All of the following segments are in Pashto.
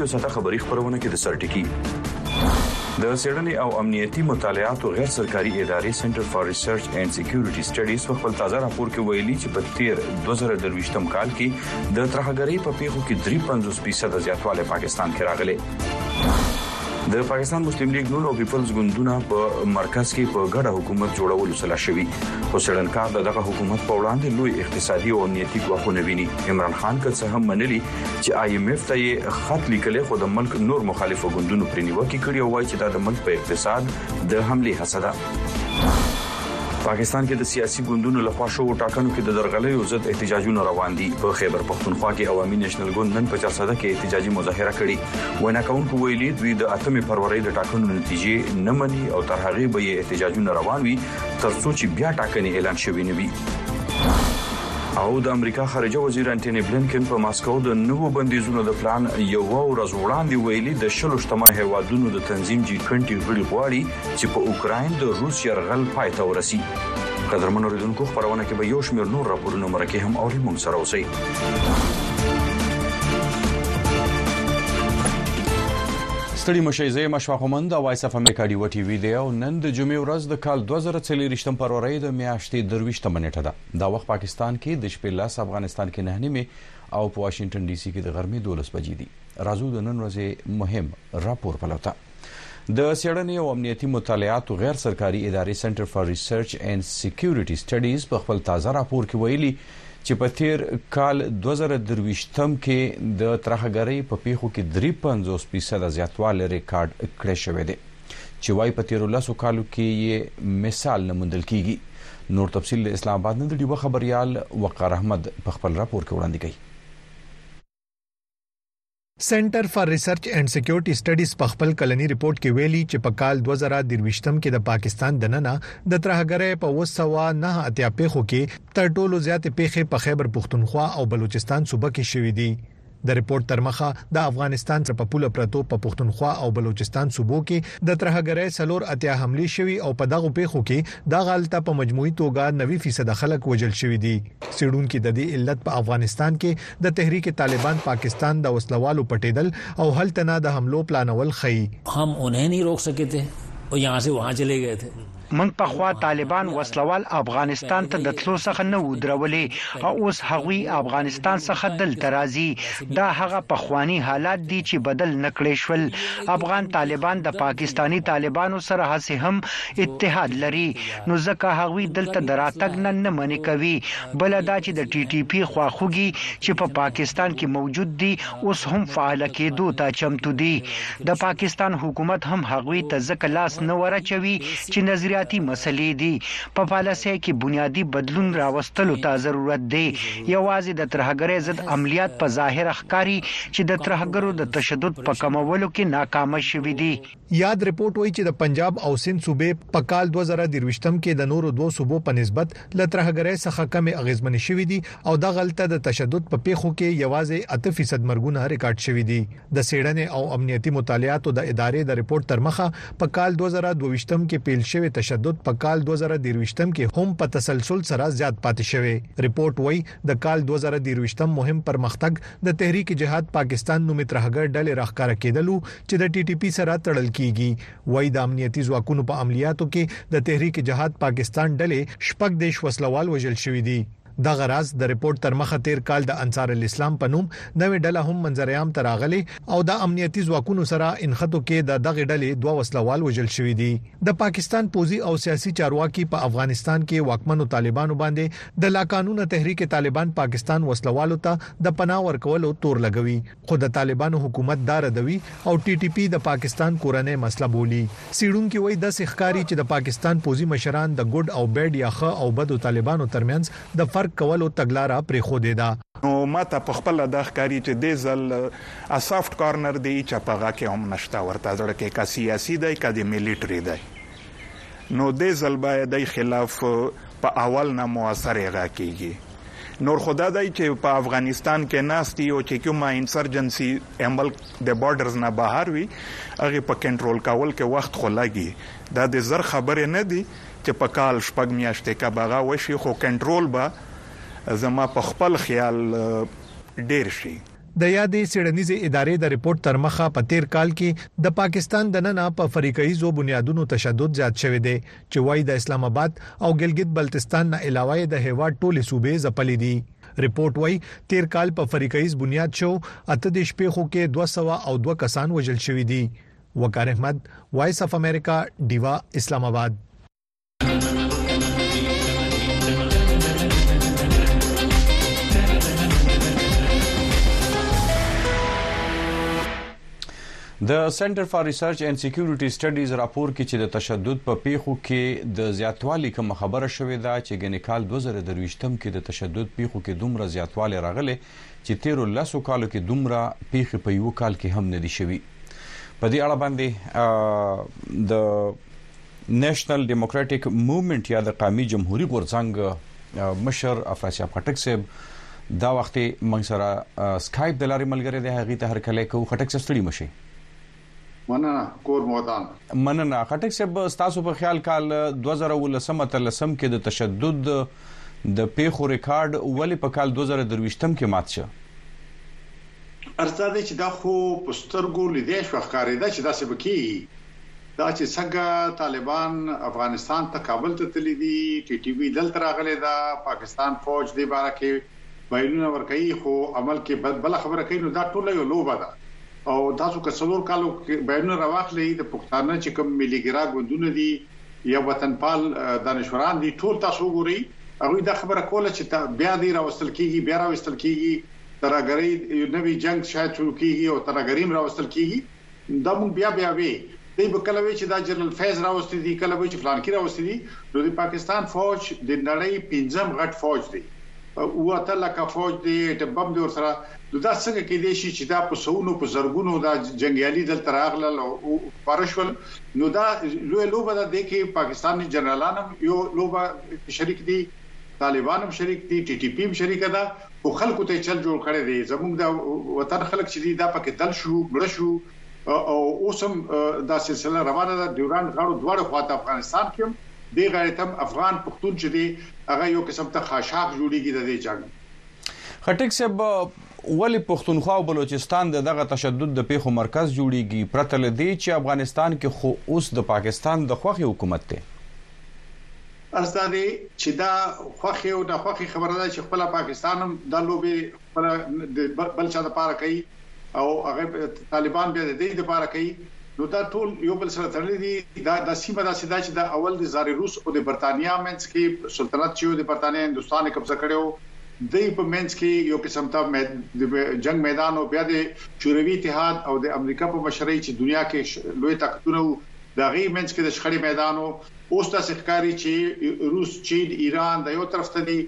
یو ساده خبری خبرونه کې د سرټکی د سیړنې او امنیتي مطالعاتو غیر سرکاري ادارې سنټر فار ریسرچ اینڈ سکیورټي سټډیز په خپل تازه راپور کې ویلي چې په تیر 2023 کال کې د ترهګرۍ په پیښو کې 3.50% زیاتوالی پاکستان کې راغلی د پاکستان مسلم لیگ نون او پیپلز ګوندونه په مرکز کې په ګډه حکومت جوړولو سره شوي خو سړنکار دغه حکومت په وړاندې لوی اقتصادي او امنیتي ګواښونه ویني عمران خان که څه هم منلي چې آی ایم ایف ته یې خط لیکلی خو د ملک نور مخالفو ګوندونو پرې نیوکه کړې او وایي چې دا د ملک په اقتصاد د حمله هڅه ده پاکستان کې د سیاسي ګوندونو لخوا شو ټاکنو کې د درغلیو ضد احتجاجونه روان دي په خیبر پښتونخوا کې عوامي نېشنل ګوند نن په چارسده کې احتجاجي مظاهره کړې وینا کوونکو ویلي دوی د اتمې فروری د ټاکنو نتیجې نه مني او تر هغه به یې احتجاجونه روان وي ترڅو چې بیا ټاکنې اعلان شوي نه وي او د امریکا خارجه وزیر انټونی بلینکن په ماسکو د نوو بندیزونو د پلان یو ورځ وړاندې ویلي د شلو شتمن هیوادونو د تنظیم جی 20 غړي غواړي چې په اوکرين د روس يرغل پای ته ورسي قدرمن اوریدونکو خبرونه کې به یو شمېر نور راپورونه مرکه هم اوري مونږ سره اوسئ ستړي مشي زې مشفقمند د وایس اف امریکا دی وټي وی دی او نن د جمعې ورځ د کال 2023 پر ورې د میاشتې درويشتمه منټه ده دا وخت پاکستان کې د شپې لاس افغانستان کې نه نیمه او په واشنگټن ډي سي کې د غرمې 12 بجې دي راځو د نن ورځې مهم راپور پلوته د څېړنې او امنیتي مطالعاتو غیر سرکاري ادارې سنټر فار ریسرچ اینډ سکیورټي سټډیز په خپل تازه راپور کې ویلي چې په تیر کال 2023 کې د ترهګرۍ په پیښو کې 350% زیاتوالی ریکارډ کړی شوی دی چې وايي په تیرو لسو کالو کې یې مثال نه موندل کیږي نور تفصیل له اسلام آباد نه د ډیوه خبريال وقار احمد په خپل راپور کې وړاندې کوي سنټر فار ریسرچ اینډ سکیورټي سټډیز په خپل کلنی رپورت کې ویلي چې په کال 2023 کې د پاکستان د ننه د ترهګرۍ په وسوه نه اتیا پیښو کې تر ټولو زیاتې پیښې په خیبر پښتونخوا او بلوچستان صوبه کې شوې دي د رپورت تر مخه د افغانستان سره په پوله پرتو په پښتونخوا او بلوچستان صوبو کې د ترهګرۍ سلور اتیا حمله شوې او په دغه پیښو کې د غالطه په مجموعي توګه 90% خلک وژل شوې دي سیډونکو د دې علت په افغانستان کې د تحریک طالبان پاکستان د وسله والو پټېدل او هلته نه د حملو پلانول ښيي. هم انهې نهي روک سکې تهې او يهان سې وهان چلې ګئې تهې. موږ پخوا طالبان وسله وال افغانستان ته د تلو څخه نه وو درولي او اوس هغوی افغانستان څخه دلته راځي. دا هغه پخواني حالات دي چې بدل نه کړی شول. افغان طالبان د پاکستاني طالبانو سره هسې هم اتحاد لري نو ځکه هغوی دلته د راتګ نه نه منې کوي. بله دا چې د ټي ټي پي خواخوږي چې په پاکستان کې موجود دي اوس هم فعال کېدو ته چمتو دي. د پاکستان حکومت هم هغوی ته ځکه لاس نه وراچوي چې نظریاتي مسلې دي. په پالسۍ کې بنیادي بدلون راوستلو ته ضرورت دی. یوازې د ترهګرۍ ضد عملیات په ظاهره ښکاري چې د ترهګرو د تشدد په کمولو کې ناکامه شوي دي. یاد رپورټ وایي چې د پنجاب او سند صوبې په کال 2023م کې د نورو دوو صوبو په نسبت له ترهګرۍ څخه کمې اغیزمنې شوې دي او د غلطه د تشدد په پیښو کې یوازې 8% مرګونه ریکارډ شوې دي د سیړنې او امنیتي مطالعاتو د ادارې د رپورټ تر مخه په کال 2022م کې پیل شوی تشدد په کال 2023م کې هم په تسلسل سره زیات پاتې شوی رپورټ وایي د کال دوه زره درویشتم مهم پرمختګ د تحریک جهاد پاکستان نومې ترهګر ډلې راښکاره کېدل و چې د ټي ټي پي سره تړل کېږي. وايي د امنیتي ځواکونو په عملیاتو کې د تحریک جهاد پاکستان ډلې شپږ دېرش وسله وال وژل شوي دي. دغه راز د رپوټ تر مخه تېر کال د انصارالاسلام په نوم نوې ډله هم منظرعام ته راغلې او د امنیتي ځواکونو سره انښتو کې د دغې ډلې دوه وسله وال وژل شوي دي. د پاکستان پوځي او سیاسي چارواکي په افغانستان کې واکمنو طالبانو باندې د لاقانونه تحریک طالبان پاکستان وسله والو ته د پناه ورکولو تور لګوي خو د طالبانو حکومت دا ردوي او ټي ټي پي د پاکستان کورنۍ مسله بولي سیړونکي وایي د سخکاري چې د پاکستان پوزي مشران د ګډ او بیډ یا ښه او بدو طالبانو ترمنځ د فرق کولو تګلاره پریخودې ده نو ماته په خپله دا ښکاري چې دې ځل سافټ کارنر د هیچا په غاکې هم نشته ورته زړه کې که سیاسي دی که د ملیټري دی. نو دی ځل به دی خلاف په اول نه موثر غا کیږي نور خدا دی چې په افغانستان کې ناست یو چې کومه انسرجنسي عمل د بارډرز نه بهر وي هغه په کنټرول کول کې وخت خو لګي دا د زر خبره نه دي چې په کال شپږ میاشتې کا بغا وشي خو کنټرول به زما په خپل خیال ډیر شي د یادې څېړنیزې ادارې د رپوټ تر مخه په تېر کال کې د پاکستان دننه په فریقه ییزو بنیادونو تشدد زیات شوی دی چې وایي د اسلام اباد او ګلګت بلتستان نه علاوه یې د هېواد ټولې صوبې ځپلې دي. رپوټ وایي تېر کال په فریقه ییز بنیاد شو اته دېرش پېښو کې دوه سوه او دوه کسان وژل شوي دي. وقار احمد، وایس اف امریکا، ډیوه، اسلام اباد. د سنټر فار ریسرچ اینډ سکیورټي سټډیز راپور کې چې د تشدد په پیښو کې د زیاتوالي کوم خبره شوې ده چې ګنې کال 2023م کې د تشدد پیښو کې دومره زیاتوالی راغلی چې تیرو لاسو کالو کې دومره پیښې په یو کال کې هم نه دي شوي په دې اړه باندې د نېشنل ډېموکرېټېک موومېنټ يا د قامي جمهوري غورځنګ مشر افراسياب خټک صاحب دا وخت موږ سره سکايپ د لارې ملګری دی هغه ته هر کله کو خټک صاحب ستړي مشي مننه کور مودان مننه خټک صاحب تاسو په خیال کال 2019 تلسم کې د تشدد د پیښو ریکارډ ولې په کال 2023 کې مات شو ارزاده چې دا خو پسترګو لیدې شو ښکارې دا چې دا څه بکیږي دا چې څنګه طالبان افغانستان ته کابل ته تللي دي، ټي ټي بي دلته راغلې ده، پاکستان فوج دې باره کې بيانونه ورکوي خو عمل کې بله خبره کوي نو دا ټوله يوه لوبه ده او تاسو که څلور کالو بيانونه راواخلئ د پښتانه چې کوم ملي ګرا ګوندونه دي يا وطنپال دانشوران دي ټول تاسو وګورئ هغوی دا خبره کوله چې بيا دې راوستل کېږي بيا راوستل کېږي ترهګرۍ نوی جنګ شاید شروع کېږي او ترهګري هم راوستل کېږي دا موږ بیا بیا وې دی به کله وې چې دا جنرال فیض راوستې دي کله به چې فلانکي راوستې دي نو د پاکستان فوج د نړۍ پنځم غټ فوج دی اووه اته لکه فوج دی اټم بم دی ورسره نو دا څنګه کېدای شي چې دا په سونو په زرګونو دا جنګیالي دلته راغلل او خپاره شول نو دا لوی لوبه ده د کې پاکستاني جنرالان هم یو لوبه شریک دي طالبان هم شریک دي ټي ټي پي هم شریک ده خو خلکو ته یې چل جوړ کړی دی، زموږ د وطن خلک چې دي دا پکې دل شو، مړه شو او اوس هم دا سلسله روانه ده، ډیورنډ غاړو دواړو خوا ته افغانستان کې هم بې غیرته هم افغان پښتون چې دی هغه یو قسم ته خاشاک جوړیږي د دې جنګ. خټک صاحب ولې پښتونخوا او بلوچستان د دغه تشدد د پېښو مرکز جوړېږي پرته له دې چې افغانستان کې خو اوس د پاکستان د خوښې حکومت دی؟ بس دا دی چی دا خوښی او ناخوښی خبره ده چی خپله پاکستان هم دا لوبی خپله د بل چا لپاره کوي او هغه طالبان بیا د دوی لپاره کوي نو دا ټول یو بل سره تړلی دی دا سیمه داسی ده چی دا اول د زار روس او د برتانیا منځ کی سلطنت چی د برتانیا هندوستان یې قبضه کړی وو دوی په منځ کی یو قسم ته د جنګ میدان وو بیا د شوروی اتحاد او د امریکا په مشرۍ چی دنیا کی لوی طاقتونه وو د هغوی منځ کی د شخړی میدان وو. اوس داسې ښکاري چې روس، چين، ايران دا يو طرف ته دي،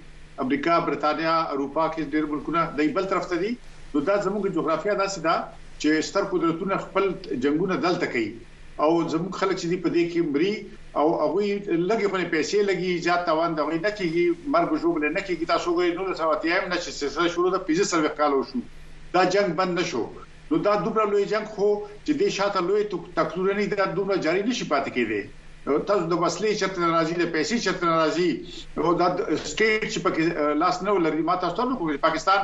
امريکا، بريتانيا، اروپا کښې ډېر ملکونه دا بل طرف ته دي، نو دا زمونږ جغرافيه داسې ده چې ستر قدرتونه خپل جنګونه دلته کوي او زمونږ خلک چې دي په دې کښې مري او هغوی لږې خونې پيسې لګي، زيات تاوان د هغوی نه کېږي، مرګ و ژوبله نه کېږي، تاسو وګورئ نولس سوه اتيايم نه چې سلسله شروع ده پنځه څلوېښت کاله وشو دا جنګ بند نه شو، نو دا دومره لوی جنګ خو چې دې شاته لوی تکتورنی دا دومره جاري نشي پاتې کېدی تاسو د وسلې چرته ناراضي د پیسې چرته ناراضي او دا سټیټ چې پکې لاس نه ولري ما تاسو ته کوم پاکستان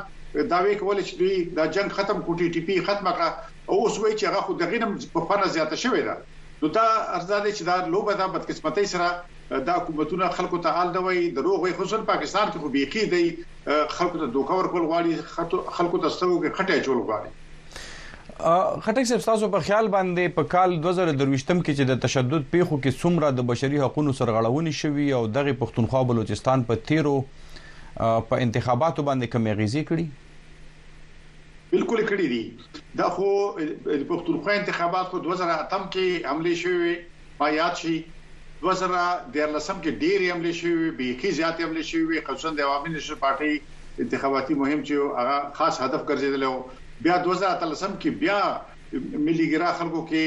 دا وی کول چې دوی دا جنگ ختم کوټي ټي پی ختمه کا او اوس وی چې هغه خو دغه نم په خونه زیاته شوې ده نو دا ارزاده چې دا لوبه ده بدقسمتۍ سره دا حکومتونه خلکو ته حال نه وايي دروغ وايي خصوصا پاکستان کې خو بيخي دی خلکو ته دوکه ورکول غواړي خلکو ته سترګو کې خټه چول غواړي خټک صاحب تاسو په خیال باندې په کال 2023م کې چې د تشدد پیښو کې څومره د بشري حقوقو سرغړونې شوي او دغه پښتونخوا بلوچستان په تیرو په انتخاباتو باندې کومې غیزې کړي بالکل یې کړي دي دا خو د پښتونخوا انتخابات خو 2008 کې حمله شوې وي ما یاد شي 2013 کې ډېرې حمله شوې وي بیخي زیاتې حمله شوې وي خصوصا د عوامي نشر پارټي انتخاباتي مهم چې هغه خاص هدف ګرځیدل او بیا 2013 کې بیا ملي ګرا خلکو کې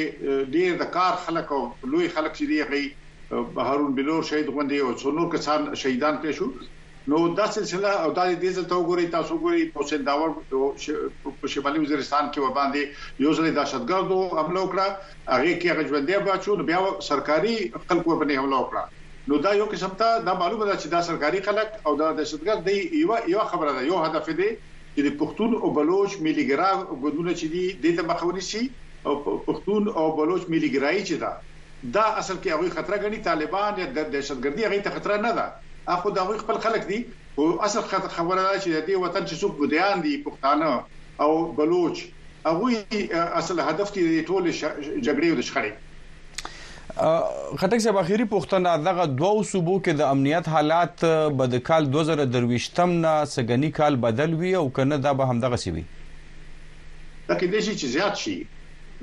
ډېر د کار خلک او لوی خلک چې دی غي هارون بلور شهید غوندي او څو نور کسان شهیدان کړي شو نو دا سلسله او دا دې ځل ته وګورئ تاسو وګورئ حسین داوړ په شمالي وزیرستان کې وباندې یو ځل دهشتګردو حمله وکړه هغه کې هغه ژوندې بچو نو بیا سرکاري خلک ور باندې حمله وکړه نو دا یو قسم ته دا معلومه ده چې دا سرکاري خلک او دا دهشتګرد دی یو یو خبره ده یو هدف دی چې د پښتون او بلوچ ملي ګرا ګوندونه چې دي د ته مخاوني سي او پښتون او بلوچ ملي ګرایي چې دا دا اصل کې هغه خطر غني طالبان یا دهشتګردي هغه ته خطر نه ده دا خو د هغوی خپل خلک دي خو اصل خبره دا چې د دې وطن چې څوک بدیان دي پښتانه او بلوچ هغوی اصل هدف دي د ټول جګړې او د شخړې خټک صاحب اخیری پوښتنه دغه دوو صوبو کې د امنیت حالات به د کال 2023 تم نه سګنی کال بدل وي او کنه دا به همدغه سی وي دا کې د شي چې زیات شي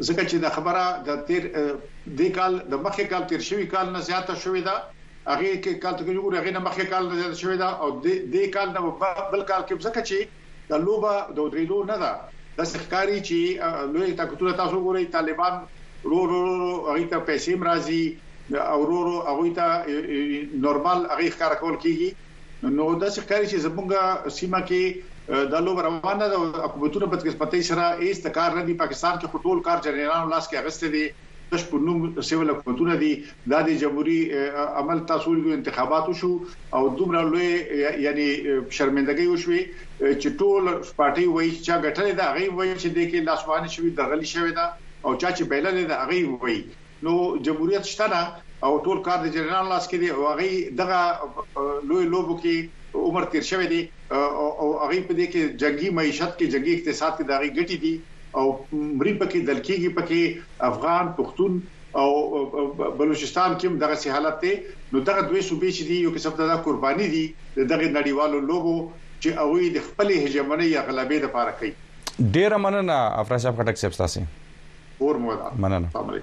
ځکه چې دا خبره د تیر د کال د مخکې کال تیر شوی کال نه زیاته شوې ده هغه کې کال ته که وګورو هغه نه مخکې کال نه زیاته شوې ده او دې کال نه بل کال کې ځکه چې د لوبه د ودرېدو نه ده د سخکاری چې لوی طاقتونه تاسو ګورئ طالبان رو رو رو هغه ته پیسې مرাজি او رو رو هغه ته نورمال هغه ښکار کول کیږي نو د سخکاری چې زمونږ سیمه کې د لوبه روانه ده حکومتونه بدقسمتۍ سره هیڅ کار نه دی پاکستان کې خټول کار جنرالانو لاس کې اغسته دي تش په نوم سیول حکومتونه دي دا د جمهوري عمل تاسو ویلو انتخابات وشو او دومره لوی یعنی شرمندګۍ وشوي چې ټول پارټي وایي چې چا ګټلې ده هغه وایي چې د کې لاس وهنه شوی درغلي شوی ده او چا چې بیللې ده هغه وایي نو جمهوریت شته نه او ټول کار د جنرال لاس کې دی او هغه دغه لوی لوبو کې عمر تیر شوی دی او هغه په دې کې جنگي معیشت کې جنگي اقتصاد کې داغي ګټي دي او مري پکې دل کیږي پکې افغان پښتون او بلوچستان کې دغه سي حالت دی نو دغه دوی صوبې چې دی یو قسم ته دا قرباني دي دغه نړیوالو لوبو چې هغه د خپل هجمنۍ یا غلبې د پاره کوي ډیره مننه افراز صاحب خټک صاحب تاسو کور مو ده مننه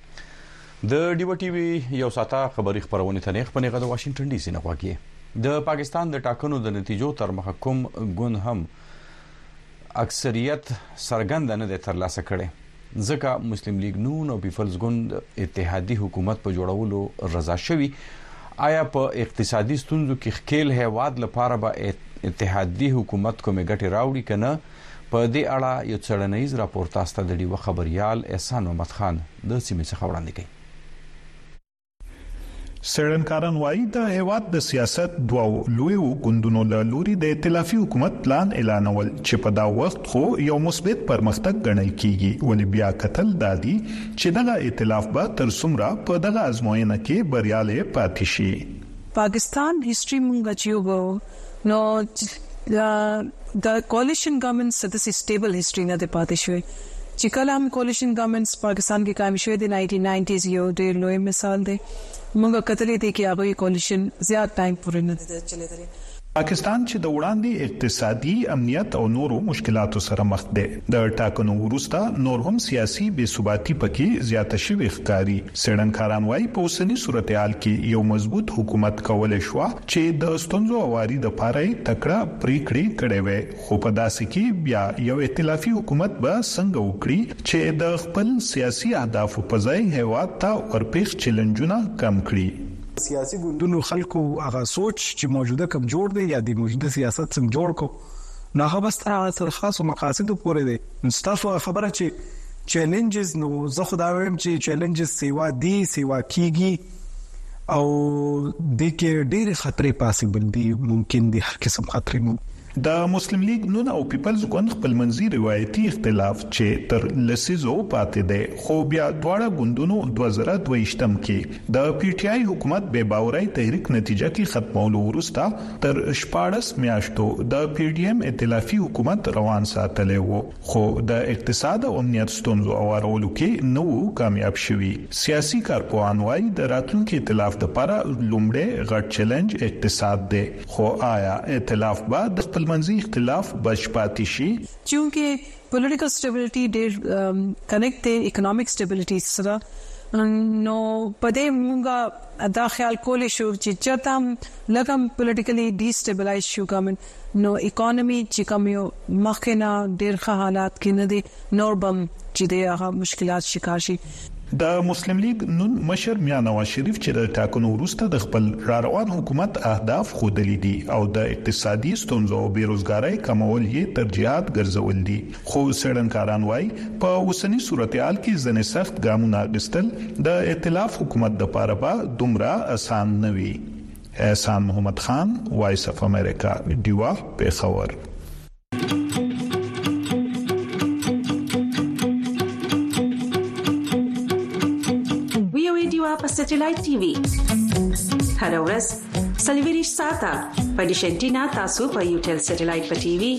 د ډیوه ټي وي یو ساته خبري خبرونه ته نیخ پنیغه د واشنگټن ډي سي نه غواګي د پاکستان د ټاکنو د نتیجو تر مخه کوم ګوند هم اکثریت سرګند نه دی ترلاسه کړي ځکه مسلم لیگ نون او پیپلز ګوند اتحادي حکومت په جوړولو رضا شوی آیا په اقتصادي ستونزو کې خکیل هیواد لپاره به اتحادي حکومت کومې ګټې راوړي کنه په دې اړه یو څېړنیز راپور تاسو ته د ډیوه خبریال احسان محمد خان د سیمې څخه وړاندې کوي. څېړنکاران وايي، د هېواد د سیاست دوو لویو ګوندونو له لوري د ایتلافي حکومت پلان اعلانول چې په دا وخت خو یو مثبت پرمختګ ګڼل کېږي، ولې بیا کتل دا دي چې دغه ایتلاف به تر څومره په دغه ازموینه کې بریالی پاتې شي. پاکستان هسټري مونږ اچيو به نو د کواليشن ګورنمنټ څه داسې سټيبل هسټري نه ده پاتې شوې چې کله هم کواليشن ګورنمنټس پاکستان کې قائم شوې د 1990s یو ډېر لوی مثال دی موږ کتلې دي کې هغوی کواليشن زیات ټایم پورې نه ده چلېدلې. پاکستان چې د وړاندې اقتصادي، امنیت او نورو مشکلاتو سره مخ دی. د ټاکنو وروسته نور هم سیاسي بې ثباتي په کې زیاته شوې ښکاري. څېړنکاران وايي، په اوسني صورتحال کې یو مضبوط حکومت کولای شوه چې د ستونزو اواري لپاره یې تکړه پرېکړې کړې وای، خو په داسې کې بیا یو ائتلافي حکومت به څنګه وکړي چې د خپل سیاسي اهدافو په ځای هېواد ته ورپېښ چېلنجونه کم کړي. د سیاسي ګوندونو خلکو هغه سوچ چې موجوده کم جوړ دی یا دې موجوده سیاست څنګ جوړ کړو، نو هغه بس تر هغه تر خاصو مقاصدو پورې دی نو ستاسو هغه خبره چې چیلنجز نو زه خو دا وایم چې چیلنجز سیوا دي سیوا کیږي او د کې ډېر خطرې پاسبل دي ممکن دي هر قسم خطرې مو د مسلم لیګ نون او پیپلز ګوند خپل منځي روایتي اختلاف چې تر لسیزو پاتې دی خو بیا دواړه ګوندونو 2022 کې د پی ټی آی حکومت بې باورۍ تحریک نتیجه کې ختمولو وروسته تر شپاړس میاشتو د پي ډي ایم ائتلافي حکومت روان ساتلی و، خو د اقتصاد او امنیت ستونزو اوارولو کې نه وو کامیاب شوي. سیاسي کارپوهان وايي، د راتلونکي ائتلاف لپاره لومړی غټ چلنج اقتصاد دی، خو آیا ائتلاف به د خپلمنځي اختلاف بچ پاتې شي؟ چونکه پولټیکل سټیبلټي ډیر کنیکټ دی اکونومیک سټیبلټي سره نو په دې مونږه دا خیال کولی شو چې چرته هم لکه پولیټیکلی ډی سټیبلایز شو ګورنمنت نو اکانومي چې کوم یو مخکې نه ډیر ښه حالات کې نه دي نور بم چې د هغه مشکلات شکار شي د مسلم لیګ نون مشر میا نواز شریف چې له ټاکنو وروسته د خپل راروان حکومت اهداف ښودلي دي او د اقتصادي ستونزو او بیروزګارۍ کمول یې ترجیحات ګرځول دي خو څېړنکاران وایي په اوسني صورتحال کې ځینې سخت ګامونه اخیستل د ائتلاف حکومت لپاره به دومره اسان نه وي احسان محمد خان وایس اف امریکا ډیوه پېښور ویوي دیوا په سټلایټ ټي وي هر ورځ سلویریش ساته په دیشنټینا تاسو په یو ټل سټلایټ په ټي وي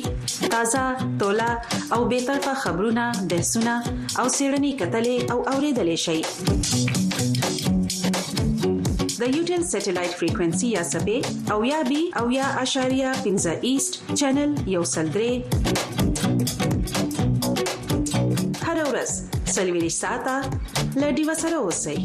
تازه تولا او به طرفه خبرونه بحثونه او سیړنی کتلې او اوریدلې شي د یوټل سټلایټ فریکوئنسي یا سبې او یا بي او یا اشاریه 15 ایست چینل یو سلګری هر ورځ سلوي ساته لډي وسره اوسئ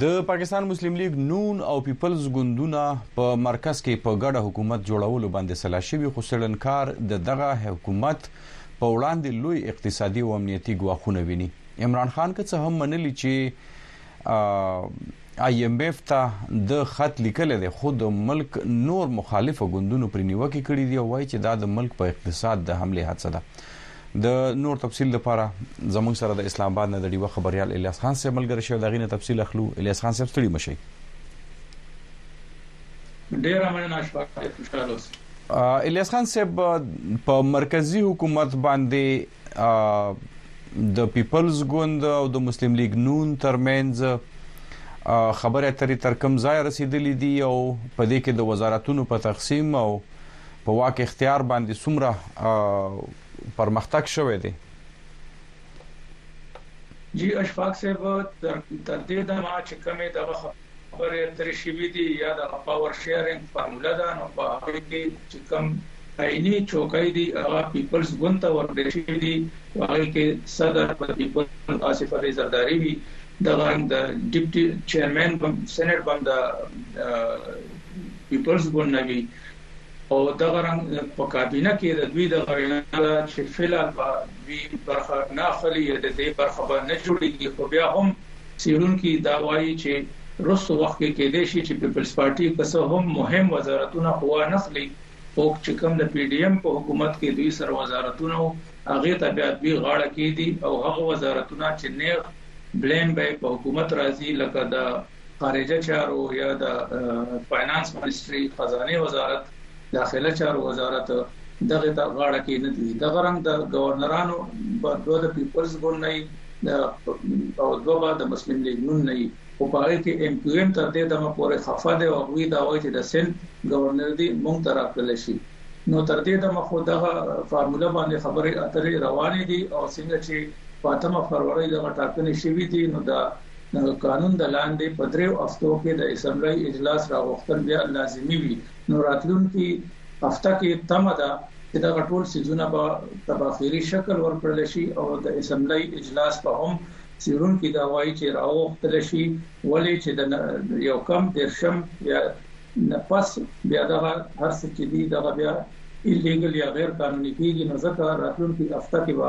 د پاکستان مسلم لیگ نون او پیپلز ګوندونه په مرکز کې په ګډه حکومت جوړولو باندې سلا شوی خو سړنکار د دغه حکومت په وړاندې لوی اقتصادي او امنیتي ګواښونه ویني عمران خان که څه هم منلي چې آی ایم ایف ته د خط لیکل دی خو د ملک نور مخالفه ګوندونو پر نیوکه کړې دي او وایي چې دا د ملک په اقتصاد د حمله هڅه ده د نور تفصیل لپاره زموږ سره د اسلام آباد نه د ډیوه خبريال الیاس خان سره ملګری شو دا غینه تفصیل اخلو الیاس خان سره ستړي مشي ډیر مننه شپه خوشاله اوسئ الیاس خان صاحب په مرکزی حکومت باندې د پیپلز ګوند او د مسلم لیګ نون ترمنځ خبرې اترې تر کوم ځای رسیدلې دي او په دې کې د وزارتونو په تقسیم او په واک اختیار باندې څومره پرمختګ شوه دی جی اشفاق صاحب تر تر دې دمه چې کومه دغه خبرې اترې شوي دي یا دغه پاور شیرنګ فارموله ده نو په هغوی کې چې کوم آئیني چوکۍ دي هغه پیپلز ګوند ته ورکړې شوي دي په هغوی کې صدر د پیپلز ګوند آصف علي زرداري وي دغه رنګ د ډیپټي چیرمین بم سینټ بم د پیپلز ګوند نه وي او دغه رنګ په کابینه کې د دوی دغه وینا ده چې فی الحال به دوی برخه نه اخلي یا د دې برخه به نه جوړیږي خو بیا هم څېړونکي دا وایي چې رسو وخت کې کېدې شي چې پیپلز پارټي که څه هم مهم وزارتونه خو نه خلی خو چې کوم د پی ډی ایم په حکومت کې دوی سر وزارتونه او هغه ته بیا دوی غاړه کېدي او هغه وزارتونه چې نه بلیم به په حکومت راځي لکه د خارجه چارو یا د فاینانس منسټري خزانه وزارت داخله چارو وزارت دغه ته غاړه کې نه دی دغه رنګ د گورنرانو په دوه د پیپلز ګوند نه او دوه با د مسلم لیګ نون نه او په هغه کې ایم کیو ایم تر دې دمه پورې خفه دی او وی دا وایي چې د سن گورنر دی مونږ تر خپل شي نو تر دې دمه خو دغه فارموله باندې خبرې اترې روانې دي او څنګه چې فاطمه فروری دغه ټاکنې شوې دي نو دا د قانون د لاندې په درېیو هفتو کې د اسمبلۍ اجلاس راغوښتل بیا لازمي وي، نو راتلونکي هفته کې تمه ده چې دغه ټول څیزونه به ته به اخري شکل ورکړل شي او د اسمبلۍ اجلاس به هم څیړونکي دا وايي چې راوغوښتل شي ولې چې د یو کم دیرشم یا نه پس بیا دغه هر څه چې دي دغه بیا ایلیګل یا غیر قانوني کیږي نو ځکه راتلونکي هفته کې به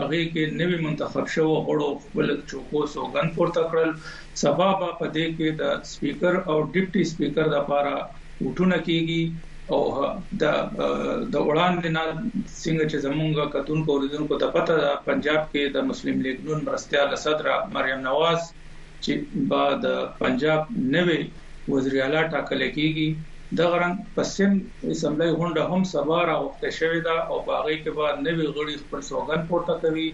هغې کې نوي منتخب شوو غړو خپل چوکو سوګند پورته کړل، سبا به په دې کې د سپیکر او ډپټي سپیکر لپاره ووټونه کیږي او د وړاندې نه څنګه چې زموږ کتونکو او اوریدونکو ته پته ده پنجاب کې د مسلم لیګ نون مرستیاله صدره مریم نواز چې به د پنجاب نوی وزیراعلی ټاکل کیږي، دغه رنګ په سند اسمبلۍ غونډه هم سبا راوخته شوې ده او په هغې کې به نوي غړي خپل سوګند پورته کوي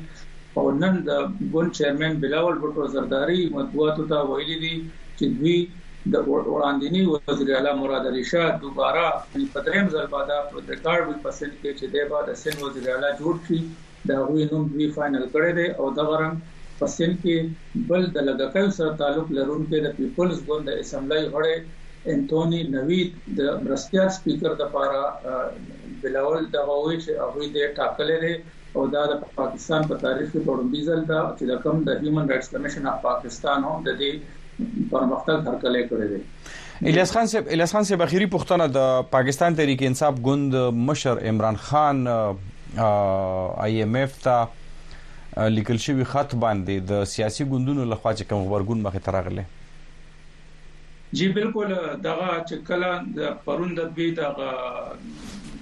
او نن د ګوند چیرمن بلاول بټو زرداري مطبوعاتو ته ویلي دي چې دوی د وړاندینی وزیراعلی مراد علي شاه دوباره په دریم ځل به دا ریکارډ وي په سند کې چې دی به د سند وزیراعلی جوړ کړي د هغوی نوم دوی فاینل کړی دی او دغه رنګ په سند کې بل د لږکیو سره تعلق لرونکی د پیپلز ګوند د اسمبلۍ غړی انتوني نوید د مرستیال سپیکر لپاره بلاول دغه وی چې هغوی د ټاکلې دی او دا د پاکستان په تاریخ کې په لومړي ځل دا چې د کم د هیومن رائټس کمیشن اف پاکستان هم د دې پرمختګ هرکلی کړی دی الیاس خان صاحب الیاس خان صاحب اخیری پښتنه د پاکستان تحریک انصاف ګوند مشر عمران خان آی ایم ایف ته لیکل شوی خط باندې د سیاسي ګوندونو لخوا چې کوم خبرګون مخه ترغله جی بالکل دغه چې کله د پرون د دوی دغه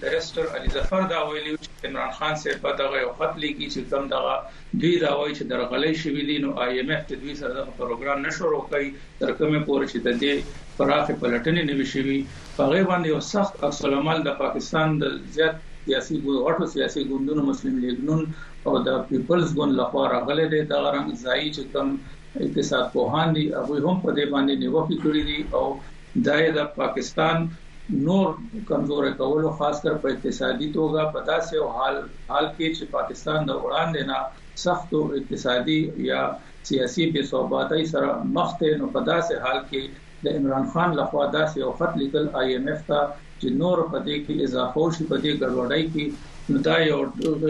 ډایریکټر علي ظفر دا ویلي چې عمران خان صاحب دغه یو خط لیکي چې کوم دغه دوی دا وايي چې درغلۍ شوي دي نو آی اېم اېف د دوی سره دغه پروګرام نه شروع کوي تر کومې پورې چې د دې پراخې پلټنې نه وي شوي په هغې باندې یو سخت عکس العمل د پاکستان د زیات سیاسي ګوند غټو سیاسي ګوندونو مسلم لیګ نون او د پیپلز ګوند لخوا راغلي دي دا رنګ ځای چې کوم اقتصاد پوهان دي هغه هم په دې باندې نیوکې کړې دي او دا د پاکستان نور کمزوری کولو خاص کر په اقتصادي توګه په داسې او حال حال کې چې پاکستان د وړاندې نه سختو اقتصادي یا سیاسي بې ثباتۍ سره مخ دی نو په داسې حال کې د عمران خان لخوا داسې یو خط لیکل آی ایم ایف ته چې نور په دې کې اضافه شي په دې ګډوډۍ کې نو دا یو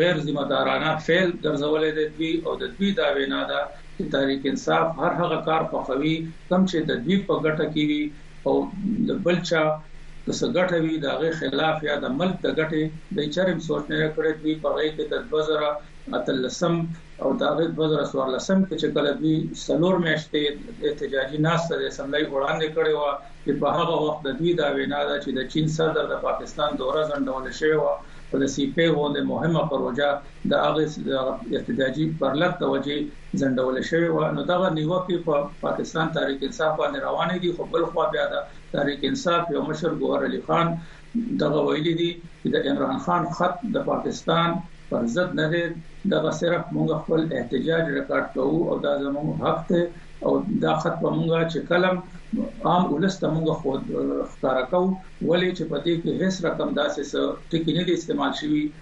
غیر ذمہ دارانه فعل ګرځولې دی دوی او د دوی دا وینا ده چې تحریک انصاف هر هغه کار خوښوي کوم چې د دوی په ګټه کې وي او بل چا د سګټه وی د هغه خلاف یا د ملک د ګټې د چرم سوچ نه کړی دوی په غي کې د 2000 اتلسم او د 2014 کې چې کله دوی سلور میاشتې احتجاجي ناسته د اسمبلی وړاندې کړې و چې په هغه وخت د دوی دا وینا ده چې د چین صدر د پاکستان دوره ځنډول شوی و په سیپې غونډه مهمه پروژه د هغه احتجاجي پرلط توجي ځنډول شوې وه نو دغه نیوکې په پاکستان تحریک انصاف باندې روانې دي خو بل خوا بیا د تحریک انصاف یو مشر ګوهر علي خان دغه ویلي دي چې د عمران خان خط د پاکستان پر ضد نه دی دغه صرف موږ خپل احتجاج ریکارډ کوو او دا زموږ حق دی او دا خط په موږ چې کلم عام ولس ته موږ خو ښکارا کوو ولې چې په دې کې هیڅ رقم داسې ټکی نه دی استعمال شوی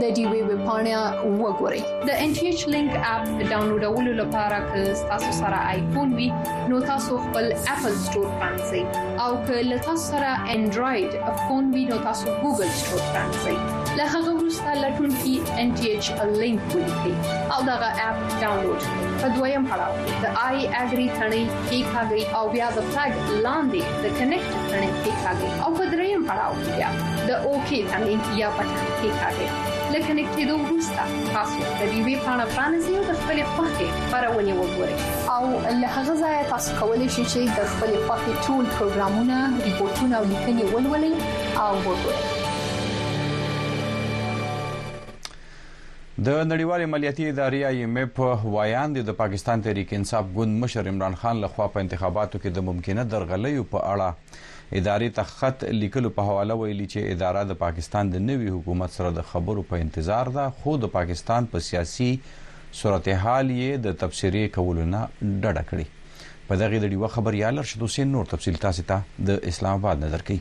د ډیوې ویب پاڼه وګورئ د ان ټي ایچ لینک اپ ډاونلوډولو لپاره که تاسو سره آیفون وي نو تاسو خپل اپل سٹور پرانځئ او که له تاسو سره انډراید فون وي نو تاسو ګوګل سٹور پرانځئ له هغه وروسته لټون کې ان ټي ایچ لینک ولیکئ او دغه اپ ډاونلوډ کړئ په دویم پړاو د آی اګری تڼۍ کې کاږئ او بیا د فلګ لاندې د کنیکټ تڼۍ کېکاږئ او په دریم پړاو کې بیا د اوکی تڼۍ یا بټن کېکاږئ له کنیکټ کېدو وروسته تاسو د دې وی پاڼه پرانیزئ او د خپل خوښې خبرونه وګورئ او له هغه ځایه تاسو کولی شئ چې د خپل خوښې ټول پروګرامونه ریپورتونه او لیکنې ولولئ او وګورئ د نړیوالې مالیاتي ادارې آی ایم ایف ویاند د پاکستان تحریک انصاف ګوند مشر عمران خان لخوا په انتخاباتو کې د ممکنه درغلیو په اړه ادارې ته خط لیکلو په حواله ویلي چې اداره د پاکستان د نوي حکومت سره د خبرو په انتظار ده خو د پاکستان په سیاسي صورتحال یې د تبصرې کولو نه ډډه کړې په دغې د ډیوه خبریال ارشد حسین نور تفصیل تاسې ته د اسلام آباد نه درکوي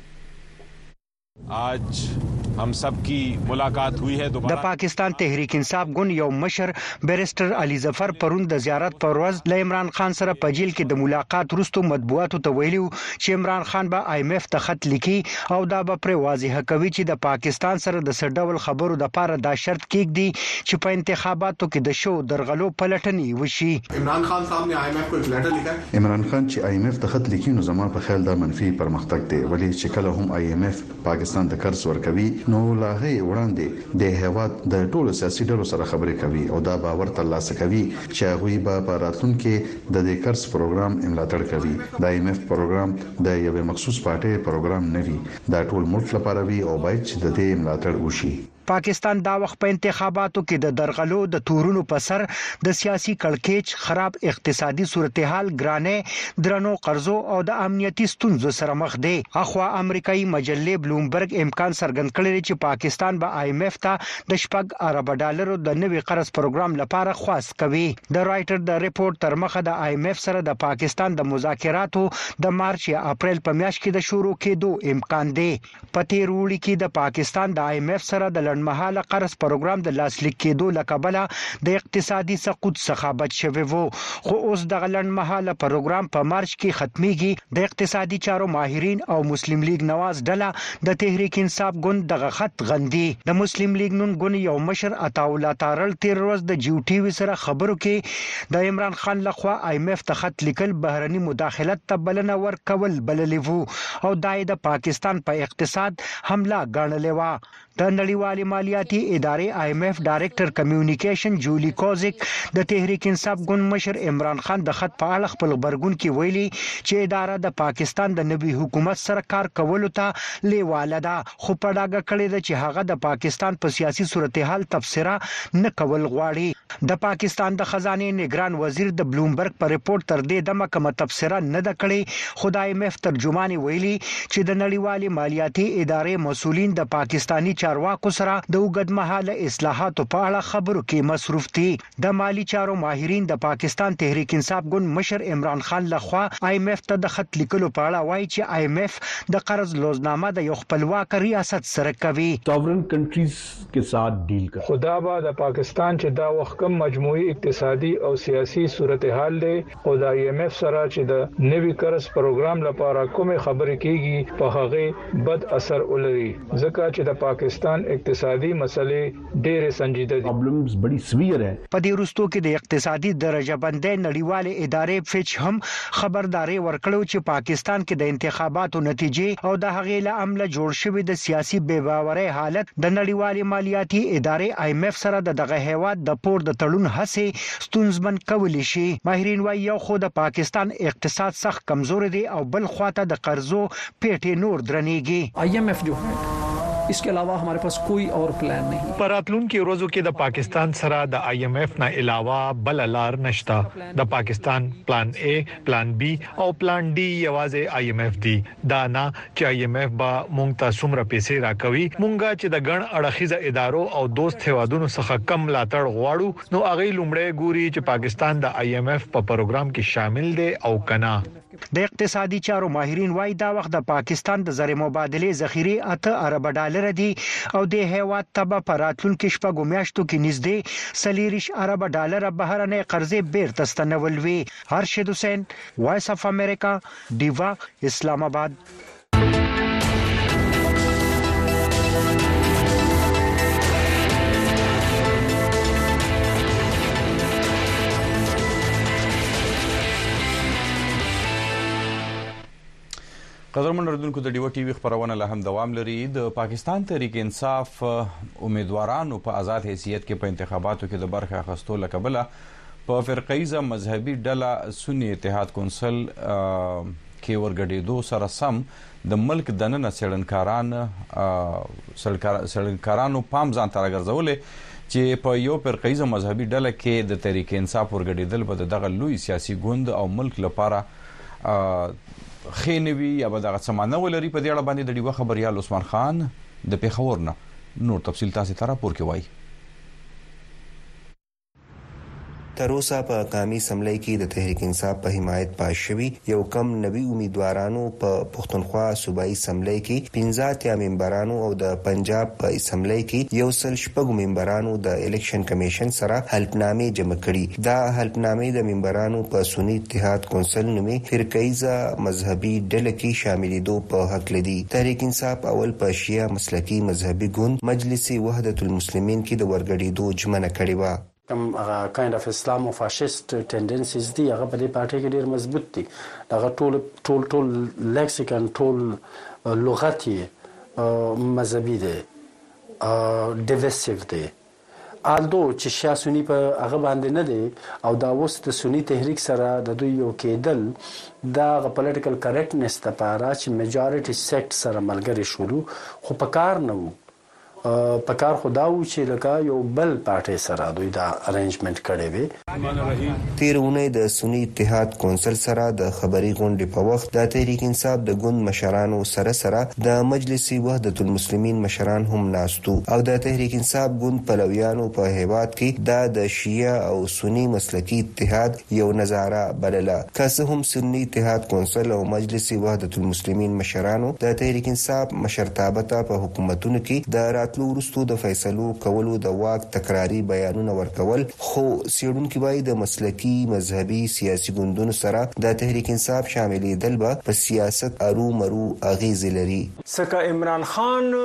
آج هم سب کی ملاقات ہوئی ہے د پاکستان تحریک انصاف ګوند یو مشر بیرسټر علي ظفر پرون د زیارت پر ورځ له عمران خان سره په جیل کې د ملاقات وروسته مطبوعاتو ته ویلي و چې عمران خان به ایم ایف ته خط لیکي او دا به پرې واضح کوي چې د پاکستان سره د څه ډول خبرو دپاره دا شرط کیږدي چې په انتخاباتو کې د شوو درغلو پلټنې یې وشي. عمران خان صاحب نے آئی ایم ایف کو ایک لیټر لکھا ہے عمران خان چی آی ایم ایف ته خط لیکی نو زما په خیال دا منفی پرمختګ دی ولی چی کله هم آی ایم ایف پاکستان ته قرض ورکوی نو له هغه یی وړاندی دی هیواد د ټولو سیاسی ډلو سره خبری کوی او دا باور تر لاسه کوی چی هغوی به په راتلونکی ددی قرض پروګرام ملاتړ کوی د آی ایم ایف پروګرام د یوی مخصوص پارټی پروګرام نه وی دا ټول ملک لپاره وی او باید چی ددی ملاتړ وشی. پاکستان دا وخت په انتخاباتو کې د درغلو د تورونو په سر د سیاسي کړکېچ، خراب اقتصادي صورتحال، ګرانۍ، درنو قرضو او د امنیتي ستونزو سره مخ دی. اخوا امریکايي مجلې بلومبرګ امکان څرګند کړی دی چې پاکستان به آی اېم اېف ته د شپږ اربه ډالرو د نوي قرض پروګرام لپاره خواست کوي. د رایټر د رپوټ تر مخه د آی اېم اېف سره د پاکستان د مذاکراتو د مارچ یا اپریل په میاشت کې د شروع کېدو امکان دی. په تېر اوړي کې د پاکستان د ایم ایف سره د لنډمهاله قرض پروګرام د لاسلیک کېدو له کبله د اقتصادي سقوط څخه بچ شوی و، خو اوس دغه لنډمهاله پروګرام په مارچ کې ختمېږي. د اقتصادي چارو ماهرین او مسلم لیګ نواز ډله د تحریک انصاف ګوند دغه خط غندي. د مسلم لیګ نون ګوند یو مشر عطاالله تارړ تېره ورځ د جیو ټي وي سره خبرو کې د عمران خان له خوا ایم ایف ته خط لیکل بهرني مداخلت ته بلنه ورکول بللي وو او دا یې د پاکستان په اقتصاد حمله ګڼلې وه. د نړیوالې مالیاتي ادارې آی ایم ایف ډایرکټر کمیونیکیشن جولي کوزیک د تحریک انصاف ګوند مشر عمران خان د خط په اړه خپل غبرګون کې ویلي چې اداره د پاکستان د نوي حکومت سره کار کولو ته لېواله ده. خو په ډاګه کړې ده چې هغه د پاکستان په سیاسي صورتحال تبصره نه کول غواړي. د پاکستان د خزانې نګران وزیر د بلومبرګ په رپورټ تر دې دمه کومه تبصره نه ده کړې خو د ایم ایف ترجمان یې ویلي چې د نړیوالې مالیاتي ادارې مسؤلین د پاکستاني چارواکو سره د اوږدمهاله اصلاحاتو په اړه خبرو کې مصروف دي. د مالي چارو ماهرین د پاکستان تحریک انصاف ګوند مشر عمران خان له خوا آی اېم اېف ته د خط لیکلو په اړه وايي چې آی اېم اېف د قرض لوظنامه د یو خپلواک ریاست سره کوي. ساورن کنټریز کې ساتھ ډیل کر. خو دا به د پاکستان چې دا وخت کوم مجموعي اقتصادي او سیاسي صورتحال دی، او د آی ایم ایف سره چې د نوي قرض پروګرام لپاره کومې خبرې کیږي په هغې بد اثر ولري ځکه چې د پاکستان اقتصادي مسلې ډیرې سنجیده دي. په دې وروستو کې د اقتصادي درجه بندۍ نړیوالې ادارې فیچ هم خبرداری ورکړو چې پاکستان کې د انتخاباتو نتیجې او د هغې له امله جوړ شوي د سیاسي بې باورۍ حالت د نړیوالې مالیاتي ادارې آی ایم ایف سره د دغه هیواد د پور د تړون هڅې ستونزمن کولي شي. ماهرین وايي یو خو د پاکستان اقتصاد سخت کمزوری دی او بل خوا ته د قرضو پېټی نور درنېږي. آئی ایم ایف جو هې اس کې علاوه همارې پاس کوئی اور پلان نهي هې. په راتلونکي ورځو کې د پاکستان سره د آئی ایم ایف نه علاوه بله لار نشته. د پاکستان پلان اې، پلان بي او پلان ډي یوازې آئی ایم ایف دي. دا نه چې آئی ایم ایف به مونږ ته څومره پېسې راکوي. مونږ چې د ګڼ اړخیزه ادارو او دوست هېوادونو څخه کم ملاتړ غواړو، نو هغوی لومړی ګوري چې پاکستان د آی اېم اېف په پروګرام کې شامل دی او که نه. د اقتصادي چارو ماهرین وايي، دا وخت د پاکستان د زر مبادلې ذخیرې اته اربه ډالره دي او دې هېواد ته به په راتلونکې شپږو میاشتو کې نږدې څلېرش اربه ډالره بهرنۍ قرضې بېرته ستنول وي. ارشد حسین، وایس اف امریکا، ډیوه، اسلام اباد. وخت. قدرمن اردوونکو د ډیو ټي وي خبرونه له هم دوام لري د پاکستان تحریک انصاف امیدوارانو په آزاد حیثیت کې په انتخاباتو کې د برخه اخستو لکبله په فرقه ایزه مذهبي ډله سني اتحاد کونسل کې ورګډېدو سره سم د ملک دننه څېړنکاران څېړنکارانو پام ځان ته راګرځولی چې په یو فرقه ایزه مذهبي ډله کې د تحریک انصاف ورګډېدل به د دغه لوی سیاسي ګوند او ملک لپاره خې نه وي یا به دغه څه معنی ولري په دې اړه باندې د ډیوه خبریال عثمان خان د پېښور نه نور تفصیل تاسې ته راپور کې وایي تر اوسه په قامي اسمبلۍ کې د تحریک انصاف په حمایت پاس شوي یو کم نوي امیدوارانو په پښتونخوا صوبايي اسمبلۍ کې پنځه اتیا ممبرانو او د پنجاب په اسمبلۍ کې یو سل شپږ ممبرانو د الیکشن کمېشن سره حلفنامې جمع کړي. دا حلفنامې د ممبرانو په سني اتحاد کونسل نومې فرقه ییزه مذهبي ډله کې شاملېدو په هکله دي. تحریک انصاف اول په شیعه، مسلکي مذهبي ګوند مجلس وحدت المسلمين کې د ورګډېدو ژمنه کړې وه. کوم هغه کاينډ اف اسلام او فاشيست ټينډنسيز دي هغه په دې پارټۍ کې ډېر مضبوط دي د هغه ټول ټول ټول ليکسيکن ټول لغت يې مذهبي دی ډيويسيف دی. آلدو چې شیعه سني په هغه باندې نه دی او دا اوس د سني تحریک سره د دوی یو کیدل د هغه پولیټیکل کریکټنس لپاره چې میجارټي سیکټ سره ملګرې شولو خو په کار نه وو په کار خو دا وو چې لکه یو بل پارټي سره دوی دا ارینجمنټ کړی وی. تېره اونۍ د سني اتحاد کونسل سره د خبري غونډې په وخت د تحریک انصاف د ګوند مشرانو سره سره د مجلس وحدت المسلمین مشران هم ناست وو او د تحریک انصاف ګوند پلویانو په هېواد کې دا د شیعه او سني مسلکي اتحاد یو نظاره بلله که څه هم سني اتحاد کونسل او مجلس وحدت المسلمین مشرانو د تحریک انصاف مشرتابه ته په حکومتونو کې د راتلو وروسته د فیصلو کولو د واک تکراري بیانونه ورکول خو څېړونکي وايي د مسلکي، مذهبي، سیاسي ګوندونو سره د تحریک انصاف شاملېدل به په سیاست ارو مرو اغېزې لري. څکه عمران خان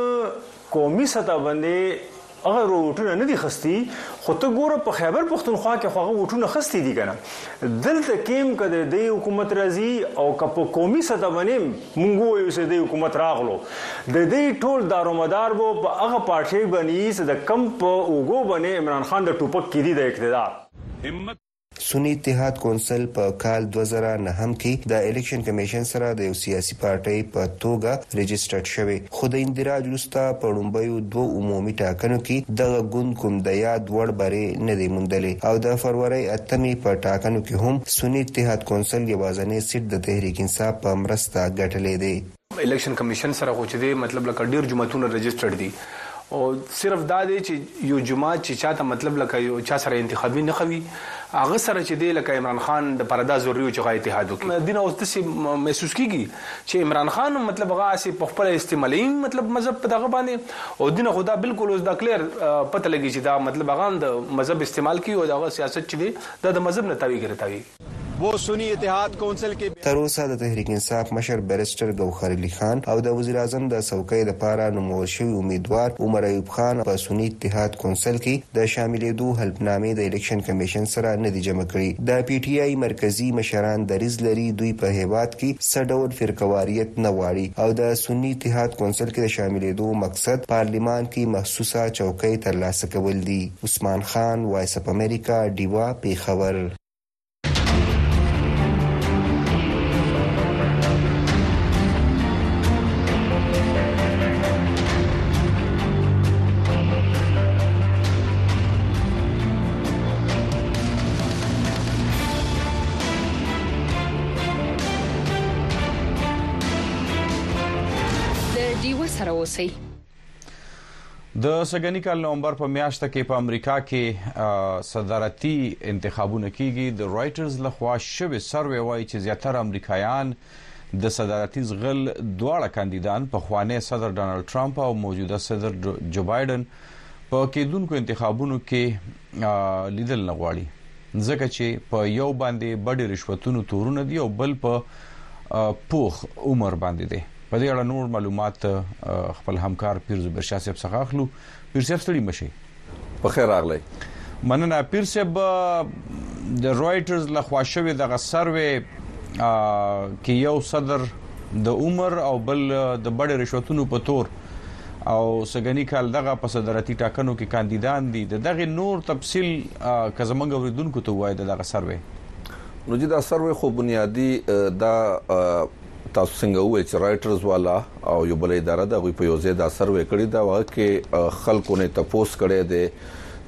قومي سطح باندې هغه رووټونه نه دي خستي خو ته ګوره په خیبر پښتونخوا کې خو هغه ووټونه خستي دي کنه دلته کيم که د دې حکومت راځي او که په قومي سطح باندې مونږ وایو چې د حکومت راغلو د دې ټول دارومدار وو په هغه پارټي باندې چې د کم په اوګو باندې عمران خان د ټوپک کې دي د اقتدار همت سني اتحاد کونسل په کال دوه زره نهم کې د الیکشن کمیشن سره د یو سیاسي پارټۍ په توګه رجسټرډ شوی خو د اندراج وروسته په ړومبیو دوو عمومي ټاکنو کې دغه ګوند کوم د یاد وړ بری نه دی موندلی او د فرورۍ اتمې په ټاکنو کې هم سني اتحاد کونسل یوازنی سیټ د تحریک انصاف په مرسته ګټلی دی. الیکشن کمیشن سره خو چې دی مطلب لکه ډیر جوماتونه رجسټرډ دی او صرف دا دی چې یو جومات چې چا ته مطلب لکه یو چا سره انتخابي نښه وي هغه سره چې دی لکه عمران خان د پاره دا ضروري و چې هغه اتحاد وکړي. دینه اوس داسې محسوس کیږي چه عمران خان هم مطلب هغه هسی په خپله استعمالی مطلب مذهب په دغه باندی او دین خو دا بلکل اوس دا کلیر پته لګی چه دا مطلب هغه هم د مذهب استعمال کوی او د هغه سیاست چه دی دا د مذهب نه تاویږی را تاویږی. وو سنی اتحاد کونسل کې. تر اوسه د تحریک انصاف مشر بریسټر ګوهر علي خان او د وزیراعظم د څوکۍ لپاره نومول شوي امیدوار عمر ایوب خان په سني اتحاد کونسل کې د شاملېدو حلفنامې د الیکشن کمېشن سره نه دي جمع کړي. د پي ټي آی مرکزي مشران دریځ لري دوی په هیواد کې څه ډول فرقه واریت نه غواړي او د سني اتحاد کونسل کې د شاملیدو مقصد پارلیمان کې محسوسه چوکۍ تر لاسه کول دي. عثمان خان، وایس اف امریکا، ډیوه، پیښور. د سګنی کال نومبر په میاشت کې په امریکا کې صدارتي انتخابونه کیږي د رائټرز لخوا شوی سروې وایي چې زیاتره امریکایان د صدارتي ځغل دواړه کاندیدان پخوانی صدر ډونالد ټرمپ او موجوده صدر جو بایډن په کېدونکو انتخابونو کې لیدل نه غواړي ځکه چې په یو باندې بډې رشوتونو تورونه دي او بل په پوخ عمر باندې دی په دې اړه نور معلومات خپل همکار پیر زبیر شاه صاحب څخه اخلو پیر صاحب ستړي مشي پخیر راغلئ. مننه پیر صاحب د رويټرز لخوا شوی دغه سروې کې یو صدر د عمر او بل د بډې رشوتونو په تور او سګنی کال دغه په صدارتي ټاکنو کې کاندیدان دي د دغه نور تفصیل که زمونږ اوریدونکو ته وایي دغه سروې نو جدا سروې خو بنیادی دا تاسو څنګه وویل چې رایټرز والا او یو بل اداره ده غوي په یو ځای دا سروې کړی دا وغه کې خلکو نه تپوس کړي دي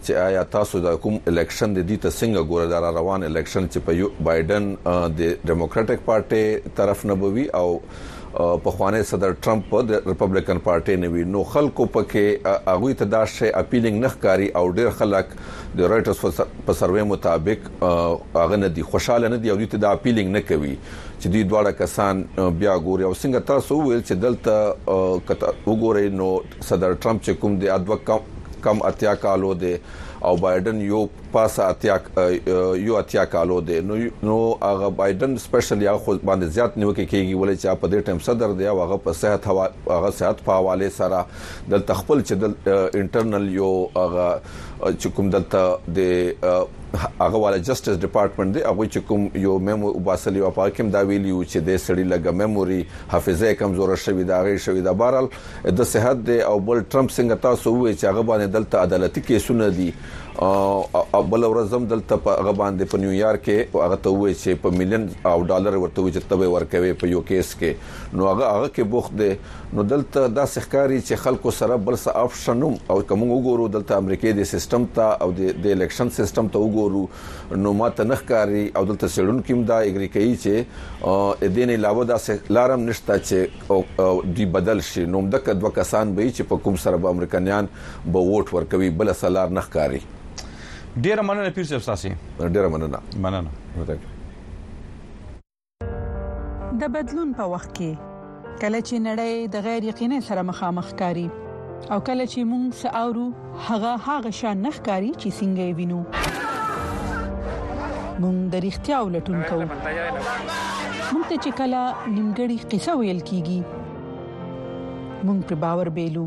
چې آیا تاسو دا کوم الیکشن د دې ته څنګه ګوره دا روان الیکشن چې په بایدن د ډیموکراټک پارټي طرف نه بوي او په خوانې صدر ټرمپ په ریپبلیکن پارټي نه وي نو خلکو پکې هغه ته دا شی اپیلینګ نه ښکاری او ډیر خلک د رایټرز په سروې مطابق هغه نه دي خوشاله نه دي او دې ته دا اپیلینګ نه کوي چې دوی دواړه کسان بیا ګوري او څنګه تاسو ویل چې دلته کته وګورئ نو صدر ټرمپ چې کوم دی ادو کم اتیا کالو دی او بایدن یو پاسه اتیا یو اتیا کالو دی نو نو هغه بایدن سپیشل یا خو باندې زیات نیوکه کیږي ولې چې په دې ټیم صدر دی او هغه په صحت هوا هغه صحت په حواله سره د تخپل چې د انټرنل یو هغه چې کوم دلته د هغه والا جسټس ډپارټمنټ دی هغوی چې کوم یو میمو وباسلی وه په هغه کې هم دا ویلی وو چې دی سړی لږه میموری حافظه یې کمزوره شوی ده هغه یې شوی ده بهرحال د صحت دی او بل ټرمپ څنګه تاسو وویل چې هغه باندې دلته عدالتي کیسونه دي او بل ورځ هم دلته په هغه باندې په نیویارک کې هغه ته وویل چې په میلیون او ډالر ورته وویل چې تبه ورکوي په یو کیس کې نو هغه هغه کې بوخت دی نو دلته داسې ښکاري چې خلکو سره بل څه افشن هم او که موږ وګورو دلته امریکې د سیستم ته او د الیکشن سیستم ته وګورو نو ماته نه ښکاري او دلته سړونکو هم دا اګری کوي چې دین علاوه داسې لارم نشته چې دی بدل شي نو دغه دوه کسان به چې په کوم سره به امریکایان به ووټ ورکوي بل څه لار نه ښکاري ډیره مننه پیر صاحب تاسو ډیره مننه مننه د بدلون په وخت کې کله چې نړۍ د غیر یقیني سره مخامخ کاری او کله چې موږ ساورو هغه هغه شان نخ کاری چې څنګه یې وینو موږ د اړتیا ولټون کوو موږ ته چې کله نیمګړی قصه ویل کیږي موږ په باور بیلو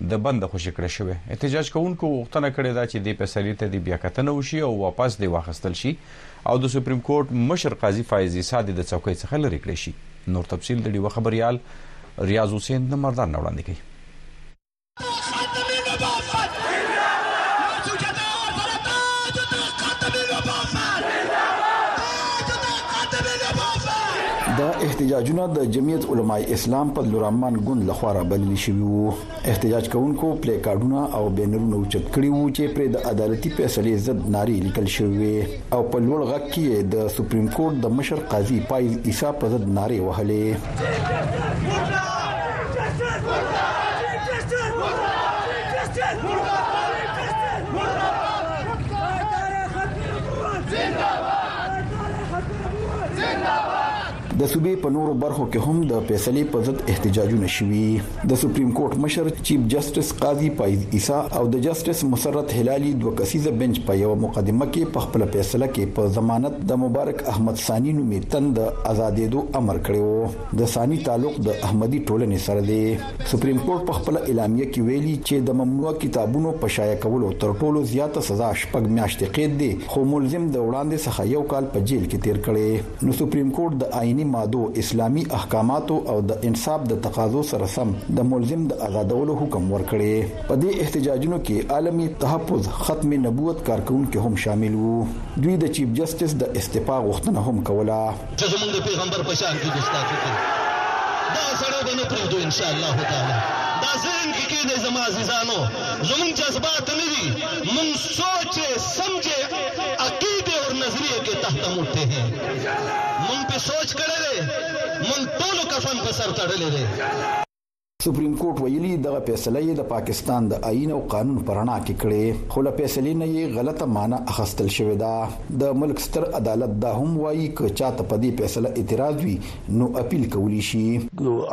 د بند خوشې کړی شوی. احتجاج کوونکو غوښتنه کړې ده چې دې فیصلې ته دې بیا کتنه وشي او واپس دې واخیستل شي او د سپریم کورټ مشر قاضي فایز عیسی دې د څوکۍ څخه لرې کړی شي. نور تفصیل د ډیوه خبریال ریاض حسین د مردان نه وړاندې کوي. دا احتجاجونه د جمعیت علماء اسلام په لورمان ګوند لخوا را بلل شوي وو احتجاج کوونکو پلی کارډونه او بینرونه اوچت کړي وو چې پر د عدالتي فیصلې ضد ناری لیکل شوی او په لوړ غږ کې د سپریم کورټ د مشر قاضي پایز عیسی په ضد ناری وهلې د صوبې په نورو برخو کې هم د فیصلې په ضد احتجاجونه شوي د سپریم کورټ مشر چیف جسټس قاضي پایز عیسی او د جسټس مسرت هلالي دوه کسیزه بنچ په یو مقدمه کې په خپل فیصله کې په ضمانت د مبارک احمد ثانی نومې تند آزادېدو امر کړی وو د ثانی تعلق د احمدي ټولنې سره دی سپریم کورټ په خپل اعلامیه کې ویلي چې د ممنوع کتابونو په شایع کولو تر ټولو زیاته سزا شپږ میاشتې قید دی خو ملزم د وړاندې څخه یو کال په جیل کې تیر کړي نو سپریم کورټ د آئینی مادو اسلامي احکاماتو او د انصاف د تقاضو سره سم د ملزم د آزادولو حکم ورکړي په دې احتجاجونو کې عالمي تحفظ ختم نبوت کارکونکو هم شامل وو دوی د چیف جسټس د استعفا غوښتنه هم کوله چې زمونږ د پیغمبر په شان دي ګستاخي کوي دغه سړی به نه پرېږدو انشاءالله تعالی دا ذهن کې کېږدئ زما عزیزانو زمونږ جذبات نه دي مونږ سوچې سمجې عقیدې اور نظریې کې تحت هم اٹھتے ہیں مونږ پې سوچ کړی دی مونږ ټولو کفن په سر تړلی دی سپریم کورټ ویلي دغه فیصله یې د پاکستان د آئین او قانون پر رڼا کې کړې خو له فیصلې نه یې غلطه معنی اخستل شوې ده د ملک ستر عدالت دا هم وایي که چاته په دې فیصله اعتراض وي نو اپیل کولی شي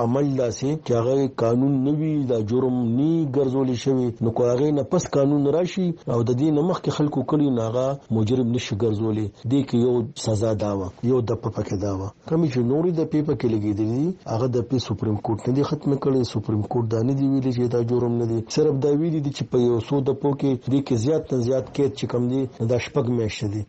عمل داسې چې هغه قانون نه وي دا جرم نی ګرځول شوی نو که هغه نه پس قانون راشي او د دې نه مخکې خلکو کړی ناغه مجرم نشي ګرځولې دې کې یو سزا داوه یو د پپکه داوه کومې چې نورې دپې په کې لګېدلې دي هغه دپې سپريم کورټ نه دي ختمې کړې، سپريم کورټ دا نه دي ويلي چې دا جرم نه دي، صرف دا ويلي دي چې په يو څو دپو کې دې کې زيات نه زيات قيد چې کوم دي نو دا شپږ مياشتې دي.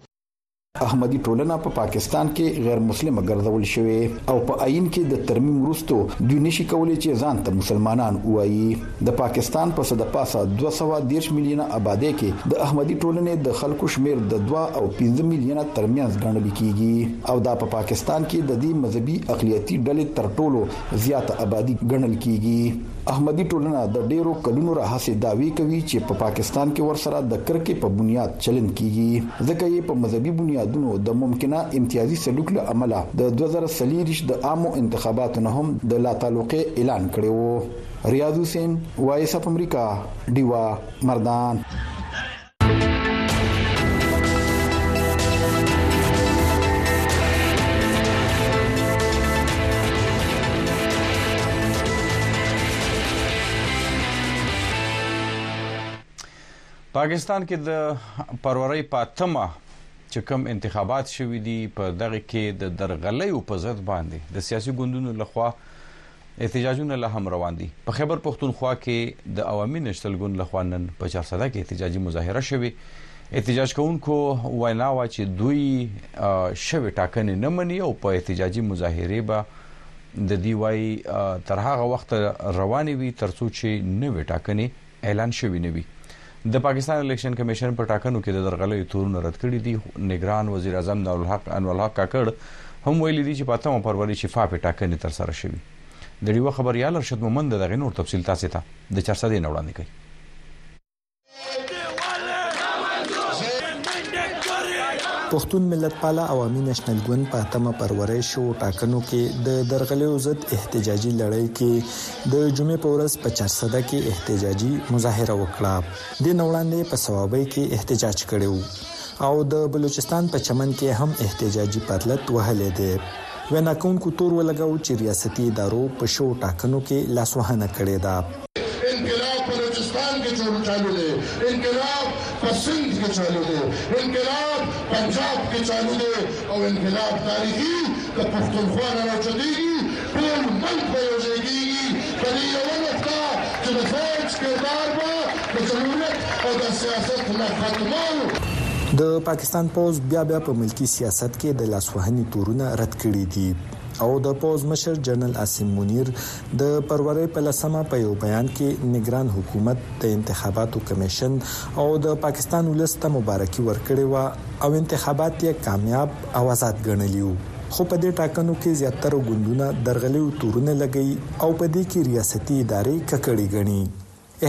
احمدي ټولنه په پاکستان کې غير مسلمه ګرځول شوې او په ايين کې د ترميم وروسته دوی نشي کولی چې ځان ته مسلمانان ووايي. د پاکستان په څه د پاسه 230 میلیونه آبادۍ کې د احمدي ټولنې د خلکو شمیر د 2 او 15 میلیونه ترمنځ ګڼل کیږي او دا په پاکستان کې د دې مذهبي اقلیتي ډلې تر ټولو زیاته آبادي ګڼل کیږي احمدي ټولنه د ډیرو کلونو راهسې داوی کوي چې په پاکستان کې ورسره د کرکې په بنیاد چلند کیږي ځکه یې په مذهبي بنیادونو د ممکنه امتیازي سلوک له امله د 2023 د عامو انتخاباتو نه هم د لا تعلقې اعلان کړی وو ریاض حسین وایس اف امریکا دیوا مردان پاکستان کې د پروري پاتمه چې کوم انتخابات شوې دي په دغه کې د درغلیو په ضد باندې د سیاسي ګوندونو لخوا احتجاجونه لا هم روان دي. په خیبر پښتونخوا کې د عوامي نشتل ګوند لخوا نن په چارسده کې احتجاجي مظاهره شوې. احتجاج کوونکو وینا وه چې دوی شوې ټاکنې نه مني او په احتجاجي مظاهرې به د دوی وایي تر هغه وخته روانې وي ترڅو چې نوې ټاکنې اعلان شوي نه وي. د پاکستان الیکشن کمېشن په ټاکنو کې د درغلیو تورونه رد کړي دي. نګران وزیراعظم نورالحق انورالحق کاکړ هم ویلي دي چې په اتمه فروری شفافې ټاکنې ترسره شوي. د ډیوه خبریال ارشد مومند د دغې نور تفصیل تاسې ته د چارسدې نه وړاندې کوي. پښتون ملت پاله عوامي نېشنل ګوند په اتمه فروری شوو ټاکنو کې د درغلیو ضد احتجاجي لړۍ کې د جمعې په ورځ په چارسده کې احتجاجي مظاهره وکړه. دې نه وړاندې په صوابۍ کې احتجاج کړی و او د بلوچستان په چمن کې هم احتجاجي پرلت وهلی دی. وینا کوونکو تور ولګاوه چې ریاستي ادارو په شوو ټاکنو کې لاسوهنه کړې ده. انقلاب بلوچستان کې چالو دی، انقلاب په سند کې چالو دی، انقلاب پنجاب کې چالو دی او انقلاب تاریخي د پښتونخوا نه راوچتېږي. ټول ملک به یو ځای کېږي په دې یوه نقطه چې د فوج کردار به د جمهوریت او د سیاست نه ختمه و. د پاکستان پوځ بیا بیا په ملکي سیاست کې د لاسوهنې تورونه رد کړي دي او د پوځ مشر جنرال عاصم منیر د فرورۍ په لسمه په یو بیان کې نګران حکومت، د انتخاباتو کمېشن او د پاکستان ولس ته مبارکي ورکړې وه او انتخابات یې کامیاب، او ازاد ګڼلي وو خو په دې ټاکنو کې زیاتره ګوندونه درغلیو تورونه لګوي او په دې کې ریاستي ادارې ککړې ګڼي.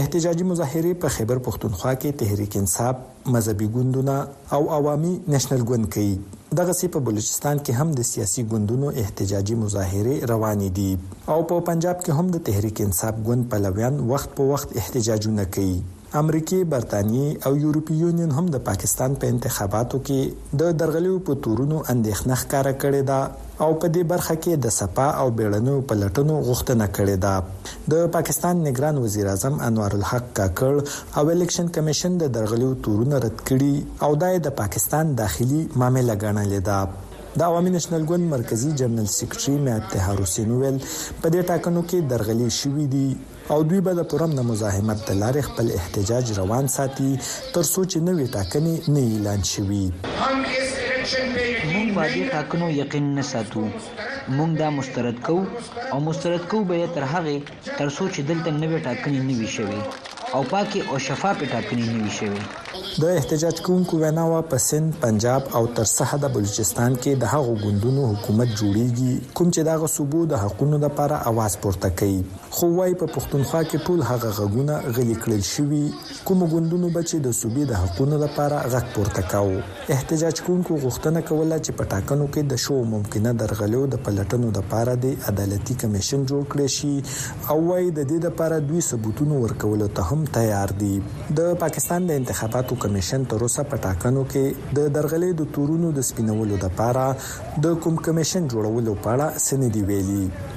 احتجاجي مظاهرې په خیبر پښتونخوا کې تحریک انصاف، مذهبي ګوندونه او عوامي نېشنل ګوند کوي. دغسې په بلوچستان کې هم د سیاسي ګوندونو احتجاجي مظاهرې روانې دي او په پنجاب کې هم د تحریک انصاف ګوند پلویان وخت په وخت احتجاجونه کوي. امریکې، برتانیې او یورپي یونین هم د پاکستان په انتخاباتو کې د درغلیو په تورونو اندېښنه ښکاره کړې ده او په دې برخه کې د سپاه او بېړنیو پلټنو غوښتنه کړې ده. د پاکستان نګران وزیراعظم انوارالحق کاکړ او الیکشن کمېشن د درغلیو تورونه رد کړي او دا یې د پاکستان داخلي معامله ګڼلې ده. د عوامي نېشنل ګوند مرکزي جنرل سیکرټري میا ابتهار حسین وویل، په دې ټاکنو کې درغلي شوي دي. او دوی به د پرامن مزاحمت د لارې خپل احتجاج روان ساتي تر څو چې نوې ټاکنې نه اعلان شوي. مونږ په دې ټاکنو یقین نه ساتو. مونږ دا مسترد کوو او مسترد کوو به یې تر هغې تر څو چې دلته نوې ټاکنې نه وي شوې او پاکې او شفافې ټاکنې نه وي شوې. د احتجاج کوونکو وینا وه، په سند، پنجاب او تر څه حده بلوچستان کې د هغو ګوندونو حکومت جوړېږي کوم چې د هغه صوبو د حقونو لپاره اواز پورته کوي. خو وايي په پښتونخوا کې ټول هغه غږونه غلي کړل شوي کومو ګوندونو به چې د صوبې د حقونو لپاره غږ پورته کاوه احتجاج کوونکو غوښتنه کوله چې په ټاکنو کې د شوو ممکنه درغلیو د پلټنو لپاره دې عدالتي کمېشن جوړ کړی شي او وايي د دې لپاره دوی ثبوتونو ورکولو ته هم تیار دي د پاکستان د انتخاباتو کمېشن تر اوسه په ټاکنو کې د درغلۍ د تورونو د سپینولو لپاره د کوم کمېشن جوړولو په اړه څه نه دي ویلي.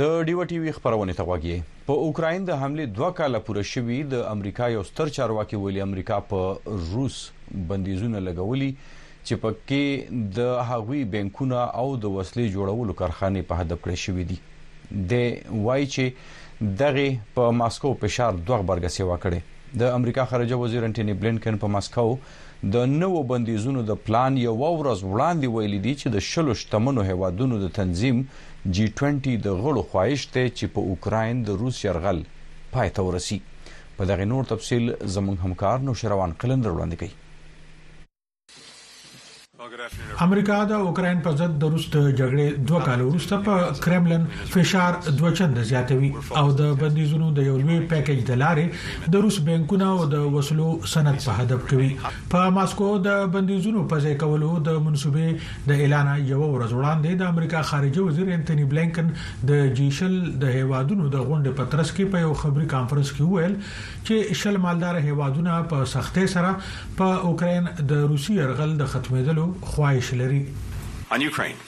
د ډیو ټي وي خبرونه ته غوږی په اوکراین د حمله دوه کاله پوره شوی د امریکا یو ستر چارواکي ویلي امریکا په روس بندیزونه لګولي چې پکې د هغوی بانکونه او د وسلې جوړولو کارخانې په هدف کړې شوې دي د وای چې دغه په ماسکو فشار دوه برګه سیوا کړي د امریکا خارجه وزیر انټونی بلینکن په ماسکو د نوو بندیزونو د پلان یوه ورځ وړاندې ویلي دي چې د شلو شتمنو هېوادونو د تنظیم جي ټوېنټي د غړو خواهش دی چې په اوکراین د روس یرغل پای ته ورسي. په دغې نور تفصیل زموږ همکار نوشیروان قلندر وړاندې کوي. امریکا د اوکراین په ضد د روس د جګړې دوه کاله وروسته په کرملن فشار دوه چنده زیاتوي او د بندیزونو د یو لوی پیکج د لارې د روس بانکونه او د وسلو صنعت په هدف کوي په ماسکو د بندیزونو په ځای کولو د منسوبې د اعلان یو ورځ وړاندې د امریکا خارجه وزیر انټونی بلینکن د جیشل د هیوادونو د غونډې په ترڅ کې په یو خبري کانفرنس کې وویل چې شل مالدار هیوادونه په سختۍ سره په اوکراین د روسي يرغل د ختمېدلو خواهش لري. On Ukraine.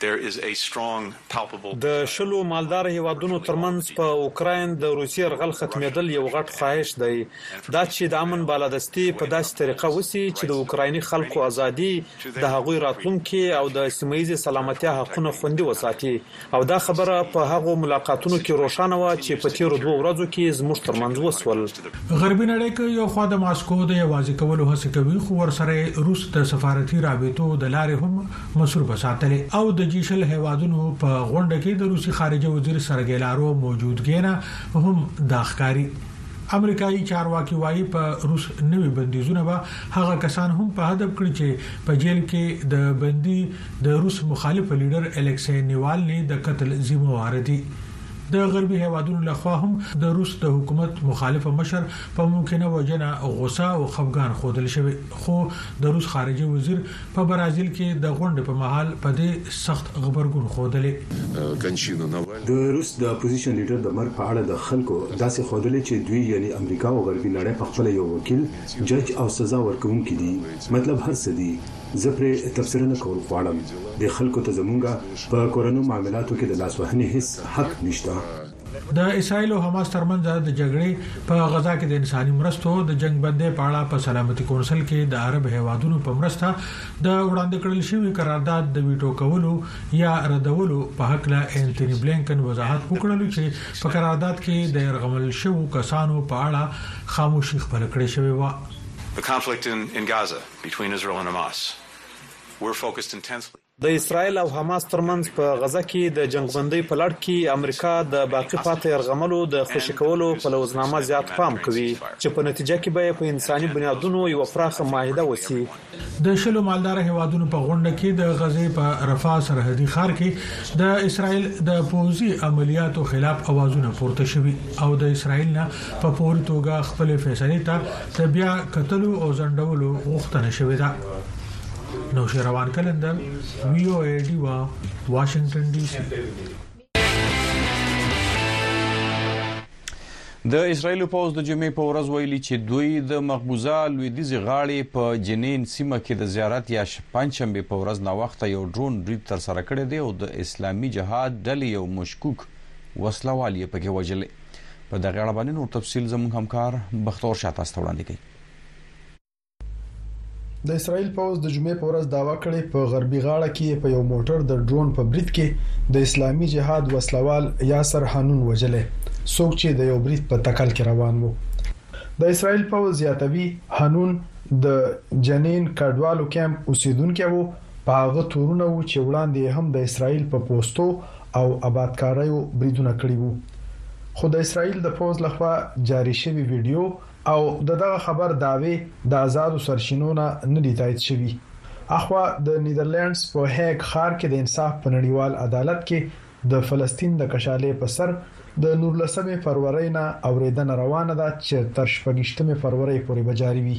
There is a strong palpable. د شلو مالدار هیوادونو ترمنځ په اوکراین د روسي يرغل ختمېدل یو غټ خواهش دی. دا چې د امن بالادستي په داسې طریقه وشي چې د اوکرایني خلکو ازادي، د هغوی راتلونکې او د سیمه ییزې سلامتیا حقونه خوندي وساتي. او دا خبره په هغو ملاقاتونو کې روښانه وه چې په تېرو دوو ورځو کې زموږ تر منځ وشول. غربي نړۍ که یو خوا د ماسکو د یوازې کولو هڅې کوي، خو ورسره یې روس د سفارتي رابطو د لارې هم مصروفه ساتلې او د جي شل هېوادونو په غونډه کې د روسي خارجه وزیر سرګې لارو موجودګې نه هم دا ښکاري. امریکايي چارواکي وايي، په روس نوي بندیزونه به هغه کسان هم په هدف کړي چې په جېل کې د بندي، د روس مخالف لیډر الیکسي نیوالني د قتل ذمه واره دي. د غربي هیوادونو له خوا هم د روس د حکومت مخالف مشر په ممکنه وژنه غوسه او خفګان ښودل شوی خو د روس خارجه وزیر په برازیل کې د غونډې په مهال په دې سخت غبرګون ښودلی. د روس د اپوزیشن لیډر د مرګ په اړه د خلکو داسې ښودلی چې دوی یعنی امریکا او غربي نړۍ پخپله یو وکیل، جج او سزا ورکوونکي دي. مطلب هر څه دي. زه پرې تبصره نه کول غواړم دې خلکو ته زمونږ په کورنو معاملاتو کې د لاس وهنې هیڅ حق نشته. د اسرایل او حماس ترمنځ د جګړې، په غزا کې د انساني مرستو، د جنګ بندۍ په اړه په سلامتي کونسل کې د عرب هېوادونو په مرسته د وړاندې کړل شوي قرارداد د ویټو کولو یا ردولو په هکله انتوني بلېنکن وضاحت وکړلو چې په قرارداد کې د یرغمل شوو کسانو په اړه خاموشي خپله کړې شوې وه. د اسرایل او حماس ترمنځ په غزه کې د جنګبندۍ په لړ کې امریکا د باقي پاتې یرغملو د خوشې کولو په لوظنامه زیات پام کوي چې په نتیجه کې به یې په انساني بنیادونو یوه پراخه معاهده وشي. د شلو مالداره هېوادونو په غونډه کې د غزې په رفح سرحدي ښار کې د اسرایل د پوځي عملیاتو خلاف اوازونه پورته شوي او د اسرایل نه په فوري توګه خپلې فیصلې ته د بیا کتلو او ځنډولو غوښتنه شوې ده نو شروان کلندر وی او ای ډی وا واشنگټن ډي سي د اسرایل پوز د جمعې په ورځ ویلي چې دوی د مقبوضه لویدیزي غاړې په جنین سیمه کې د زیارت یا پنځشنبه په ورځ نا وخت یو ډرون برید تر سره کړی دی او د اسلامي جهاد ډلې یو مشکوک وسلوال یې پکې وژلې په دغه اړه باندې نور تفصيل زموږ همکار بختور شاه تاسو ته وړاندې کوي د اسرایل پوز د جمعې په ورځ داوا کړې په غربي غاړه کې په یو موټر د ډرون په برید کې د اسلامي جهاد وسلوال یاسر حنون وجلې څوک چې د یو برید په تکل کې روان وو د اسرایل پوز زیاتوي حنون د جنین کډوالو کیمپ اوسیدونکو وو په هغه تورونه وو چې وړاندې یې هم د اسراییل په پوستو او ابادکاریو بریدونه کړي وو. خو د اسراییل د پوځ له خوا جاري شوې ویډیو او د دغه خبر دعوې د ازادو سرچینو نه نه دي تایید شوي. اخوا د نیدرلینډز په هیګ ښار کې د انصاف په نړیوال عدالت کې د فلسطین د کشالې په سر د نورلسمې فرورۍ نه اوریدنه روانه ده چې تر شپږیشتمې فرورۍ پورې به جاري وي.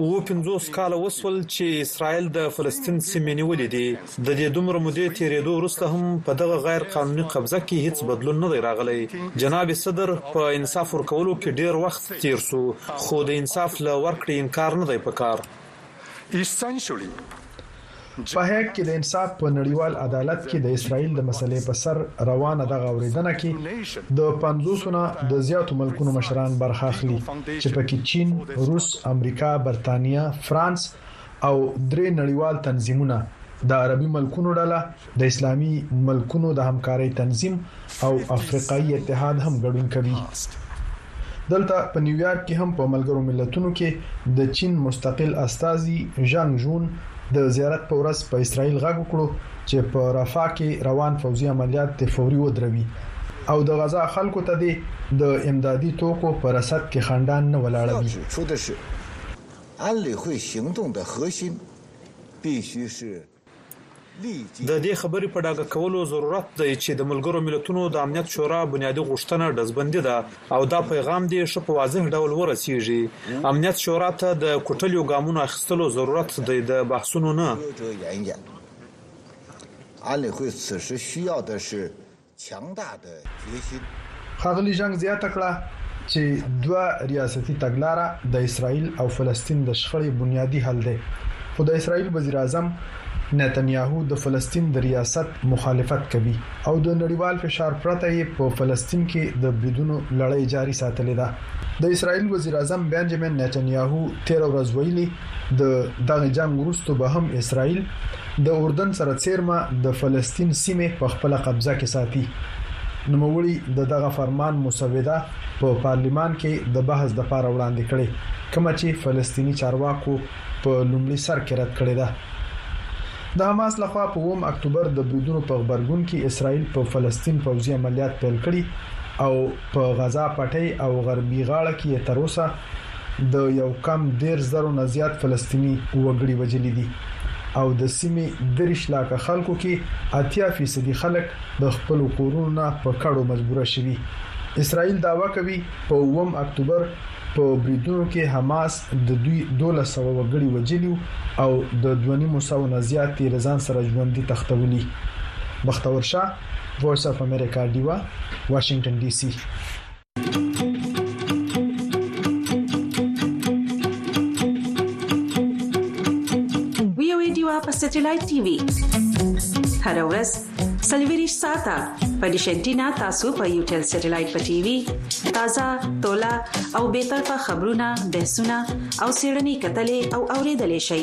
اووه پنځوس کاله وسول چې اسرائیل د فلسطین سیمې نیولې دي، د دې دومره مودې تېرېدو وروسته هم په دغه غیر قانوني قبضه کې هیڅ بدلون نه دی راغلی. جناب صدر، په انصاف ورکولو کې ډېر وخت تېر شو، خو د انصاف له ورکړې انکار نه دی په کار. په هیګ کې د انصاف په نړیوال عدالت کې د اسراییل د مسلې په سر روانه دغه اوریدنه کې د پنځوسو نه د زیاتو ملکونو مشران برخه اخلي چې پکې چین، روس، امریکا، برتانیه، فرانس او درې نړیوال تنظیمونه، د عربي ملکونو ډله، د اسلامي ملکونو د همکارۍ تنظیم او افریقایي اتحاد هم ګډون کوي. دلته په نیویارک کې هم په ملګرو ملتونو کې د چین مستقل استازي ژانګ ژون د زیارت په ورځ په اسراییل غږ وکړو چې په رفح کې روان فوځي عملیات دې فوري ودروي او د غزا خلکو ته دې د امدادي توکو په رسد کې خنډان نه ولاړوي. د دې خبرې په ډاګه کولو ضرورت دی چې د ملګرو ملتونو د امنیت شورا بنیادي غوښتنه ډزبندي ده او دا پیغام دې ښه په واضح ډول ورسیږي. امنیت شورا ته د کوټلیو ګامونو اخیستلو ضرورت دی د بحثونو نه. 强大的决心。ښاغلي ژنګ زیاته کړه چې دوه ریاستي تګلاره د اسراییل او فلسطین د شخړې بنیادي حل دی، خو د اسراییل وزیراعظم نتنیاهو د فلسطین د ریاست مخالفت کوي او د نړیوال فشار پرته یې په فلسطین کې د بریدونو لړۍ جاري ساتلې ده. د اسراییل وزیراعظم بنجامین نتنیاهو تېره ورځ ویلي، د دغه جنګ وروسته به هم اسراییل د اردن سره څېرمه د فلسطین سیمې په خپله قبضه کې ساتي. نوموړي د دغه فرمان مسوده په پارلمان کې د بحث دپاره وړاندې کړې، کومه چې فلسطیني چارواکو په لومړي سر کې رد کړې ده. د حماس له خوا په اووم اکتوبر د بریدونو په غبرګون کې اسرائیل په فلسطین پوځي عملیات پیل کړي او، په غزا پټۍ او غربي غاړه کې یې تر اوسه د یو کم دېرش زرو نه زیات فلسطیني وګړي وژلي دي او د سیمې دېرش لاکه خلکو کې اتیا فیصدي خلک د خپلو کورونو نه په کډو مجبوره شوي. اسراییل دعوه کوي، په اووم اکتوبر په بریدونو کې حماس د دوی دولس سوه وګړي وژلي او د دوه نیمو سوو نه زیات یې له ځان سره ژوندي تښتولي. بختور شاه. وایس اف امریکا دیوا واشنگټن ډي سي په سټلایټ ټي وي هر ورځ سلویری ساته په ډیشنټینا تاسو په یو ټل سټلایټ په ټي وي تازه تولا او به طرفه خبرونه بحثونه او سیړنی کتلې او اوریدلې شي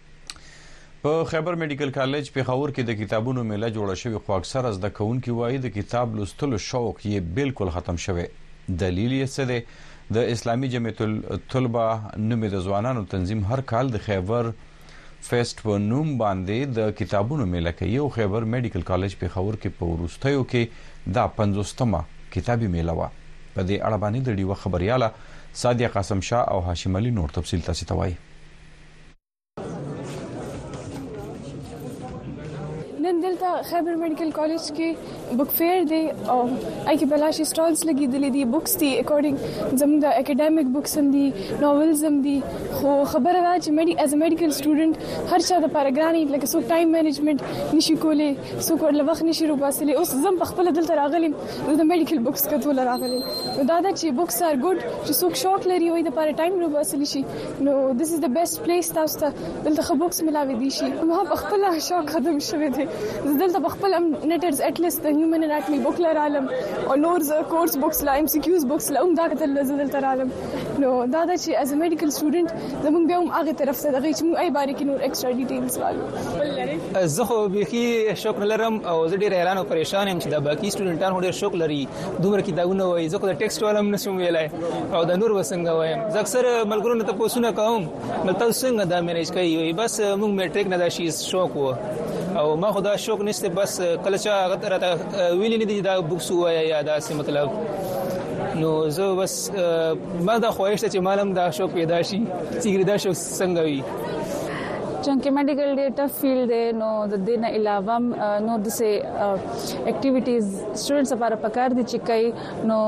په خیبر میډیکل کالج پېښور کې د کتابونو میله جوړه شوې خو اکثره زده کوونکي وایي د کتاب لوستلو شوق یې بالکل ختم شوی دلیل یې څه دی د اسلامي جمعیت الطلبه نومې د ځوانانو تنظیم هر کال د خیبر فیسټ په نوم باندې د کتابونو میله کوي او خیبر میډیکل کالج پېښور کې په وروستیو کې دا پنځوستمه کتابي میله وه په دې اړه باندې د ډیوه خبریاله سادیه قاسم شاه او هاشم علي نور تفصیل تاسو ته وایي نن دلته خیبر میډیکل کالج کې بک فیر دی او اې کې بلاشي سټالز لګیدلې دي بوکس دي اکورډینګ زموږ د اکیډمیک بوکس هم دي ناولز هم دي خو خبره ده چې مډي از میډیکل سټوډنټ هر چا د پرګرانی لکه سو ټایم مینجمنت نشي کولای سو کول وخت نشي روباسلې اوس زم په خپل دلته راغلم د میډیکل بوکس کتو لراغلم دا دا چې بوکس ار ګډ چې څوک شوق لري وي د پاره ټایم روباسلې شي نو دیس از د بیسټ پلیس تاسو ته دلته خو بوکس ملاوي دي شي ما په خپل شوق قدم شوی دی زه دلته په خپل نټرز اټلس د هیومن اناتمی بوک لرالم او نور زه کورس بوکس لا ایم سی کیوز بوکس لا هم دا کتل زه دلته رالم نو دا د چې از میډیکل سټوډنټ زمونږ به هم هغه طرف ته دغه چې موږ ای باره کې نور ایکسترا ډیټیلز والو زه خو به کې شوق لرم او زه ډیر حیران او پریشان یم چې دا باقي سټوډنټان ډیر شوق لري دومره کتابونه وای زه خو د ټیکسټ ولم نشم ویلای او د نور وسنګ وایم زه اکثر ملګرو ته پوښتنه کوم نو تاسو څنګه دا مینج کوي بس موږ میټریک نه دا شي شوق وو او ما خدا شوق نشته بس کله چې هغه راته ویلې نه دي دا بوکس وایا یا دا څه مطلب نو زه بس ما دا خواهش ته چې مالم دا شوق پیدا شي چې دا شوق څنګه وي چونکه میډیکل ډیټا فیلډ دی نو د دې نه علاوه نو د سه اکټیویټیز سټوډنټس لپاره پکار دي چې کوي نو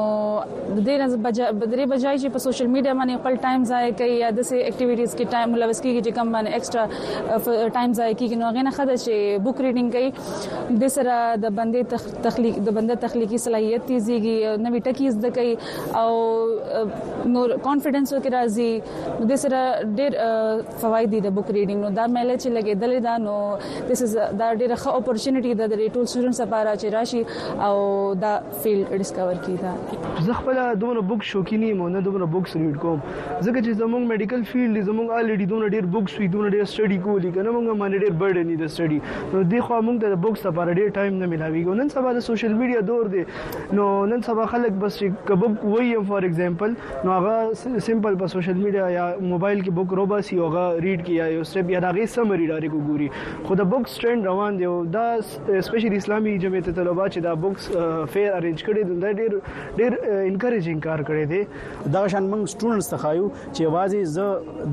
د دې نه بدري بجای چې په سوشل میډیا باندې خپل ټایم ضایع کوي یا د سي اکټیویټیز کې ټایم ملوث کیږي چې کم باندې ایکسترا ټایم ضایع کیږي نو غنه خده چې بوک ریډینګ کوي د سره د بندې تخلیق د بنده تخلیقي صلاحیت تیزيږي نوې ټکی زده کوي او نور کانفیډنس وکړي راځي د سره ډېر فواید دي د بوک ریډینګ نو دا میله چې لګیدلې ده نو دیس از دا ډیره ښه اپورتونټی ده د ټول سټوډنټس لپاره چې راشي او دا فیلډ ډیسکور کړي دا زه خپل دومره بوک شوقین یم نه دومره بوکس ریډ کوم ځکه چې زموږ میډیکل فیلډ دی زموږ الریډي دومره ډیر بوکس وي دومره ډیر سټډي کولی کنه موږ باندې ډیر برډن دي د سټډي نو دی خو موږ ته د بوکس لپاره ډیر ټایم نه ملاویږي نن سبا د سوشل میډیا دور دی نو نن سبا خلک بس چې کبوک وایي فار ایگزامپل نو هغه سمپل په سوشل میډیا یا موبایل کې بوک روبا سی هغه ریډ کیا یو سټپ یا دغه سمری ډایرک وګوري خو د بوک سټرند روان دی او دا سپیشلی اسلامي جمعیت طلبه چې دا بوکس فیر ارینج کړي دا ډیر ډیر انکریجینګ کار کړی دی دا شان موږ سټوډنټس تخایو چې واځي ز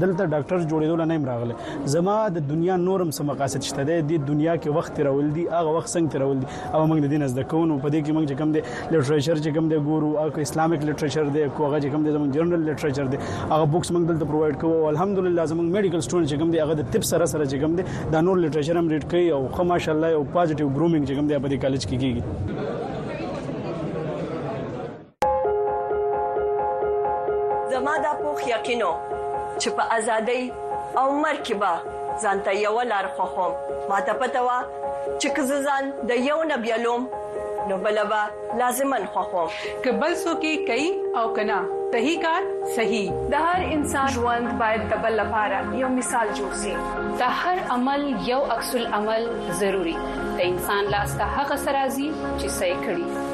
دلته ډاکټر جوړېدل نه مراغله زما د دنیا نورم سم مقاصد شته دی د دنیا کې وخت راول دي هغه وخت څنګه راول دي او موږ د دې نه زده کوو نو په دې کې موږ چې کوم دی لټریچر چې کوم دی ګورو او اسلامیک لټریچر دی کو هغه چې کوم دی زموږ جنرال لټریچر دی هغه بوکس موږ دلته پروواید کوو الحمدلله زموږ میډیکل سټوډنټ چې کوم دی هغه د طب سره سره چې کوم دی دا نور لټریچر هم ریډ کوي او خو ماشاءالله یو پازیټیو ګرومینګ چې کوم دی په دې کالج کې کیږي زما د پوخ یقینو چې په ازادۍ او مرګ کې به ځانته یو لار خوخم ما ته پته و چې که ځان د یو نبیلوم نو بلبا لازمن خوخم که بل څوک کوي او کنا صحیح کار صحیح د هر انسان ژوند باید د بل لپاره یو مثال جوړ شي د هر عمل یو عکس العمل ضروری د انسان لاس ته هغه سرازي چې صحیح کړي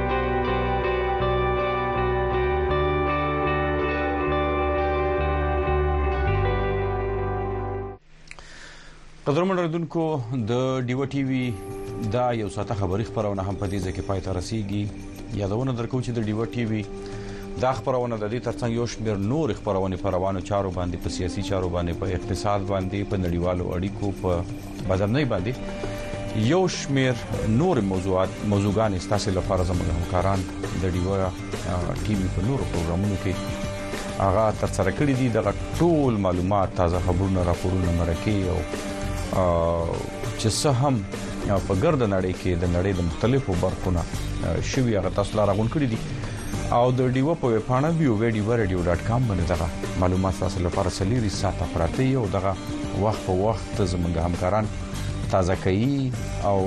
قدرمن رودونکو د ډیو ټي وي دا یو ساته خبری خبرونه هم په دې ځکه پای ته رسیدي یادونه درکو چې د ډیو ټي وي دا خبرونه د دې ترڅنګ یو شمېر نور خبرونه پر روانو چارو باندې په سیاسي چارو باندې په اقتصاد باندې په نړیوالو اړیکو په بازرنۍ باندې یو شمیر نور موضوعات موضوعګانې ستاسو لپاره زموږ همکاران د ډیوه ټي وي په نورو پروګرامونو کې هغه تر سره کړی دي دغه ټول معلومات تازه خبرونه راپورونه مرکه او چې څه هم په ګرد نړۍ کې د نړۍ د مختلفو برخو نه شوی هغه تاسو لپاره غونډ کړی دي او د ډیوه په ویبپاڼه www.diwaradiyo.com باندې دغه معلومات تاسو لپاره سلیری ساته پراته یو دغه وخت په وخت زموږ همکاران تازه کوي او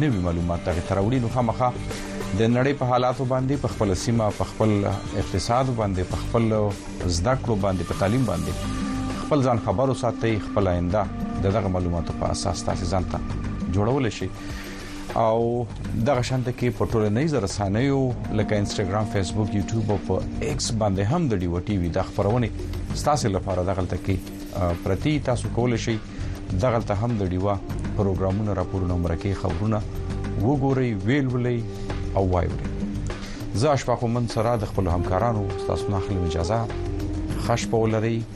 نوي معلومات دغه تراوړي نو خامخا د نړۍ په حالاتو باندې په خپل سیمه په خپل اقتصاد باندې په خپل زده کړو باندې په تعلیم باندې خپل ځان خبرو ساتي خپل آینده دغه معلوماتو په اساس تاسو ځان ته جوړول شي او دغه شانته کې په ټولنیزو رسنیو لکه انستګرام، فیسبوک، یوټیوب او په ایکس باندې هم د ډیو ټي وي د خبرونه ستاسو لپاره دغه تل کې پرتی تاسو کول شي دغه ته هم د ډیوا پروګرامونه راپورونه مرکه خبرونه وګورئ ویل ولې او وایي زه اشفاق ومن سره د خپل همکارانو تاسو نه خپل اجازه خښ په ولري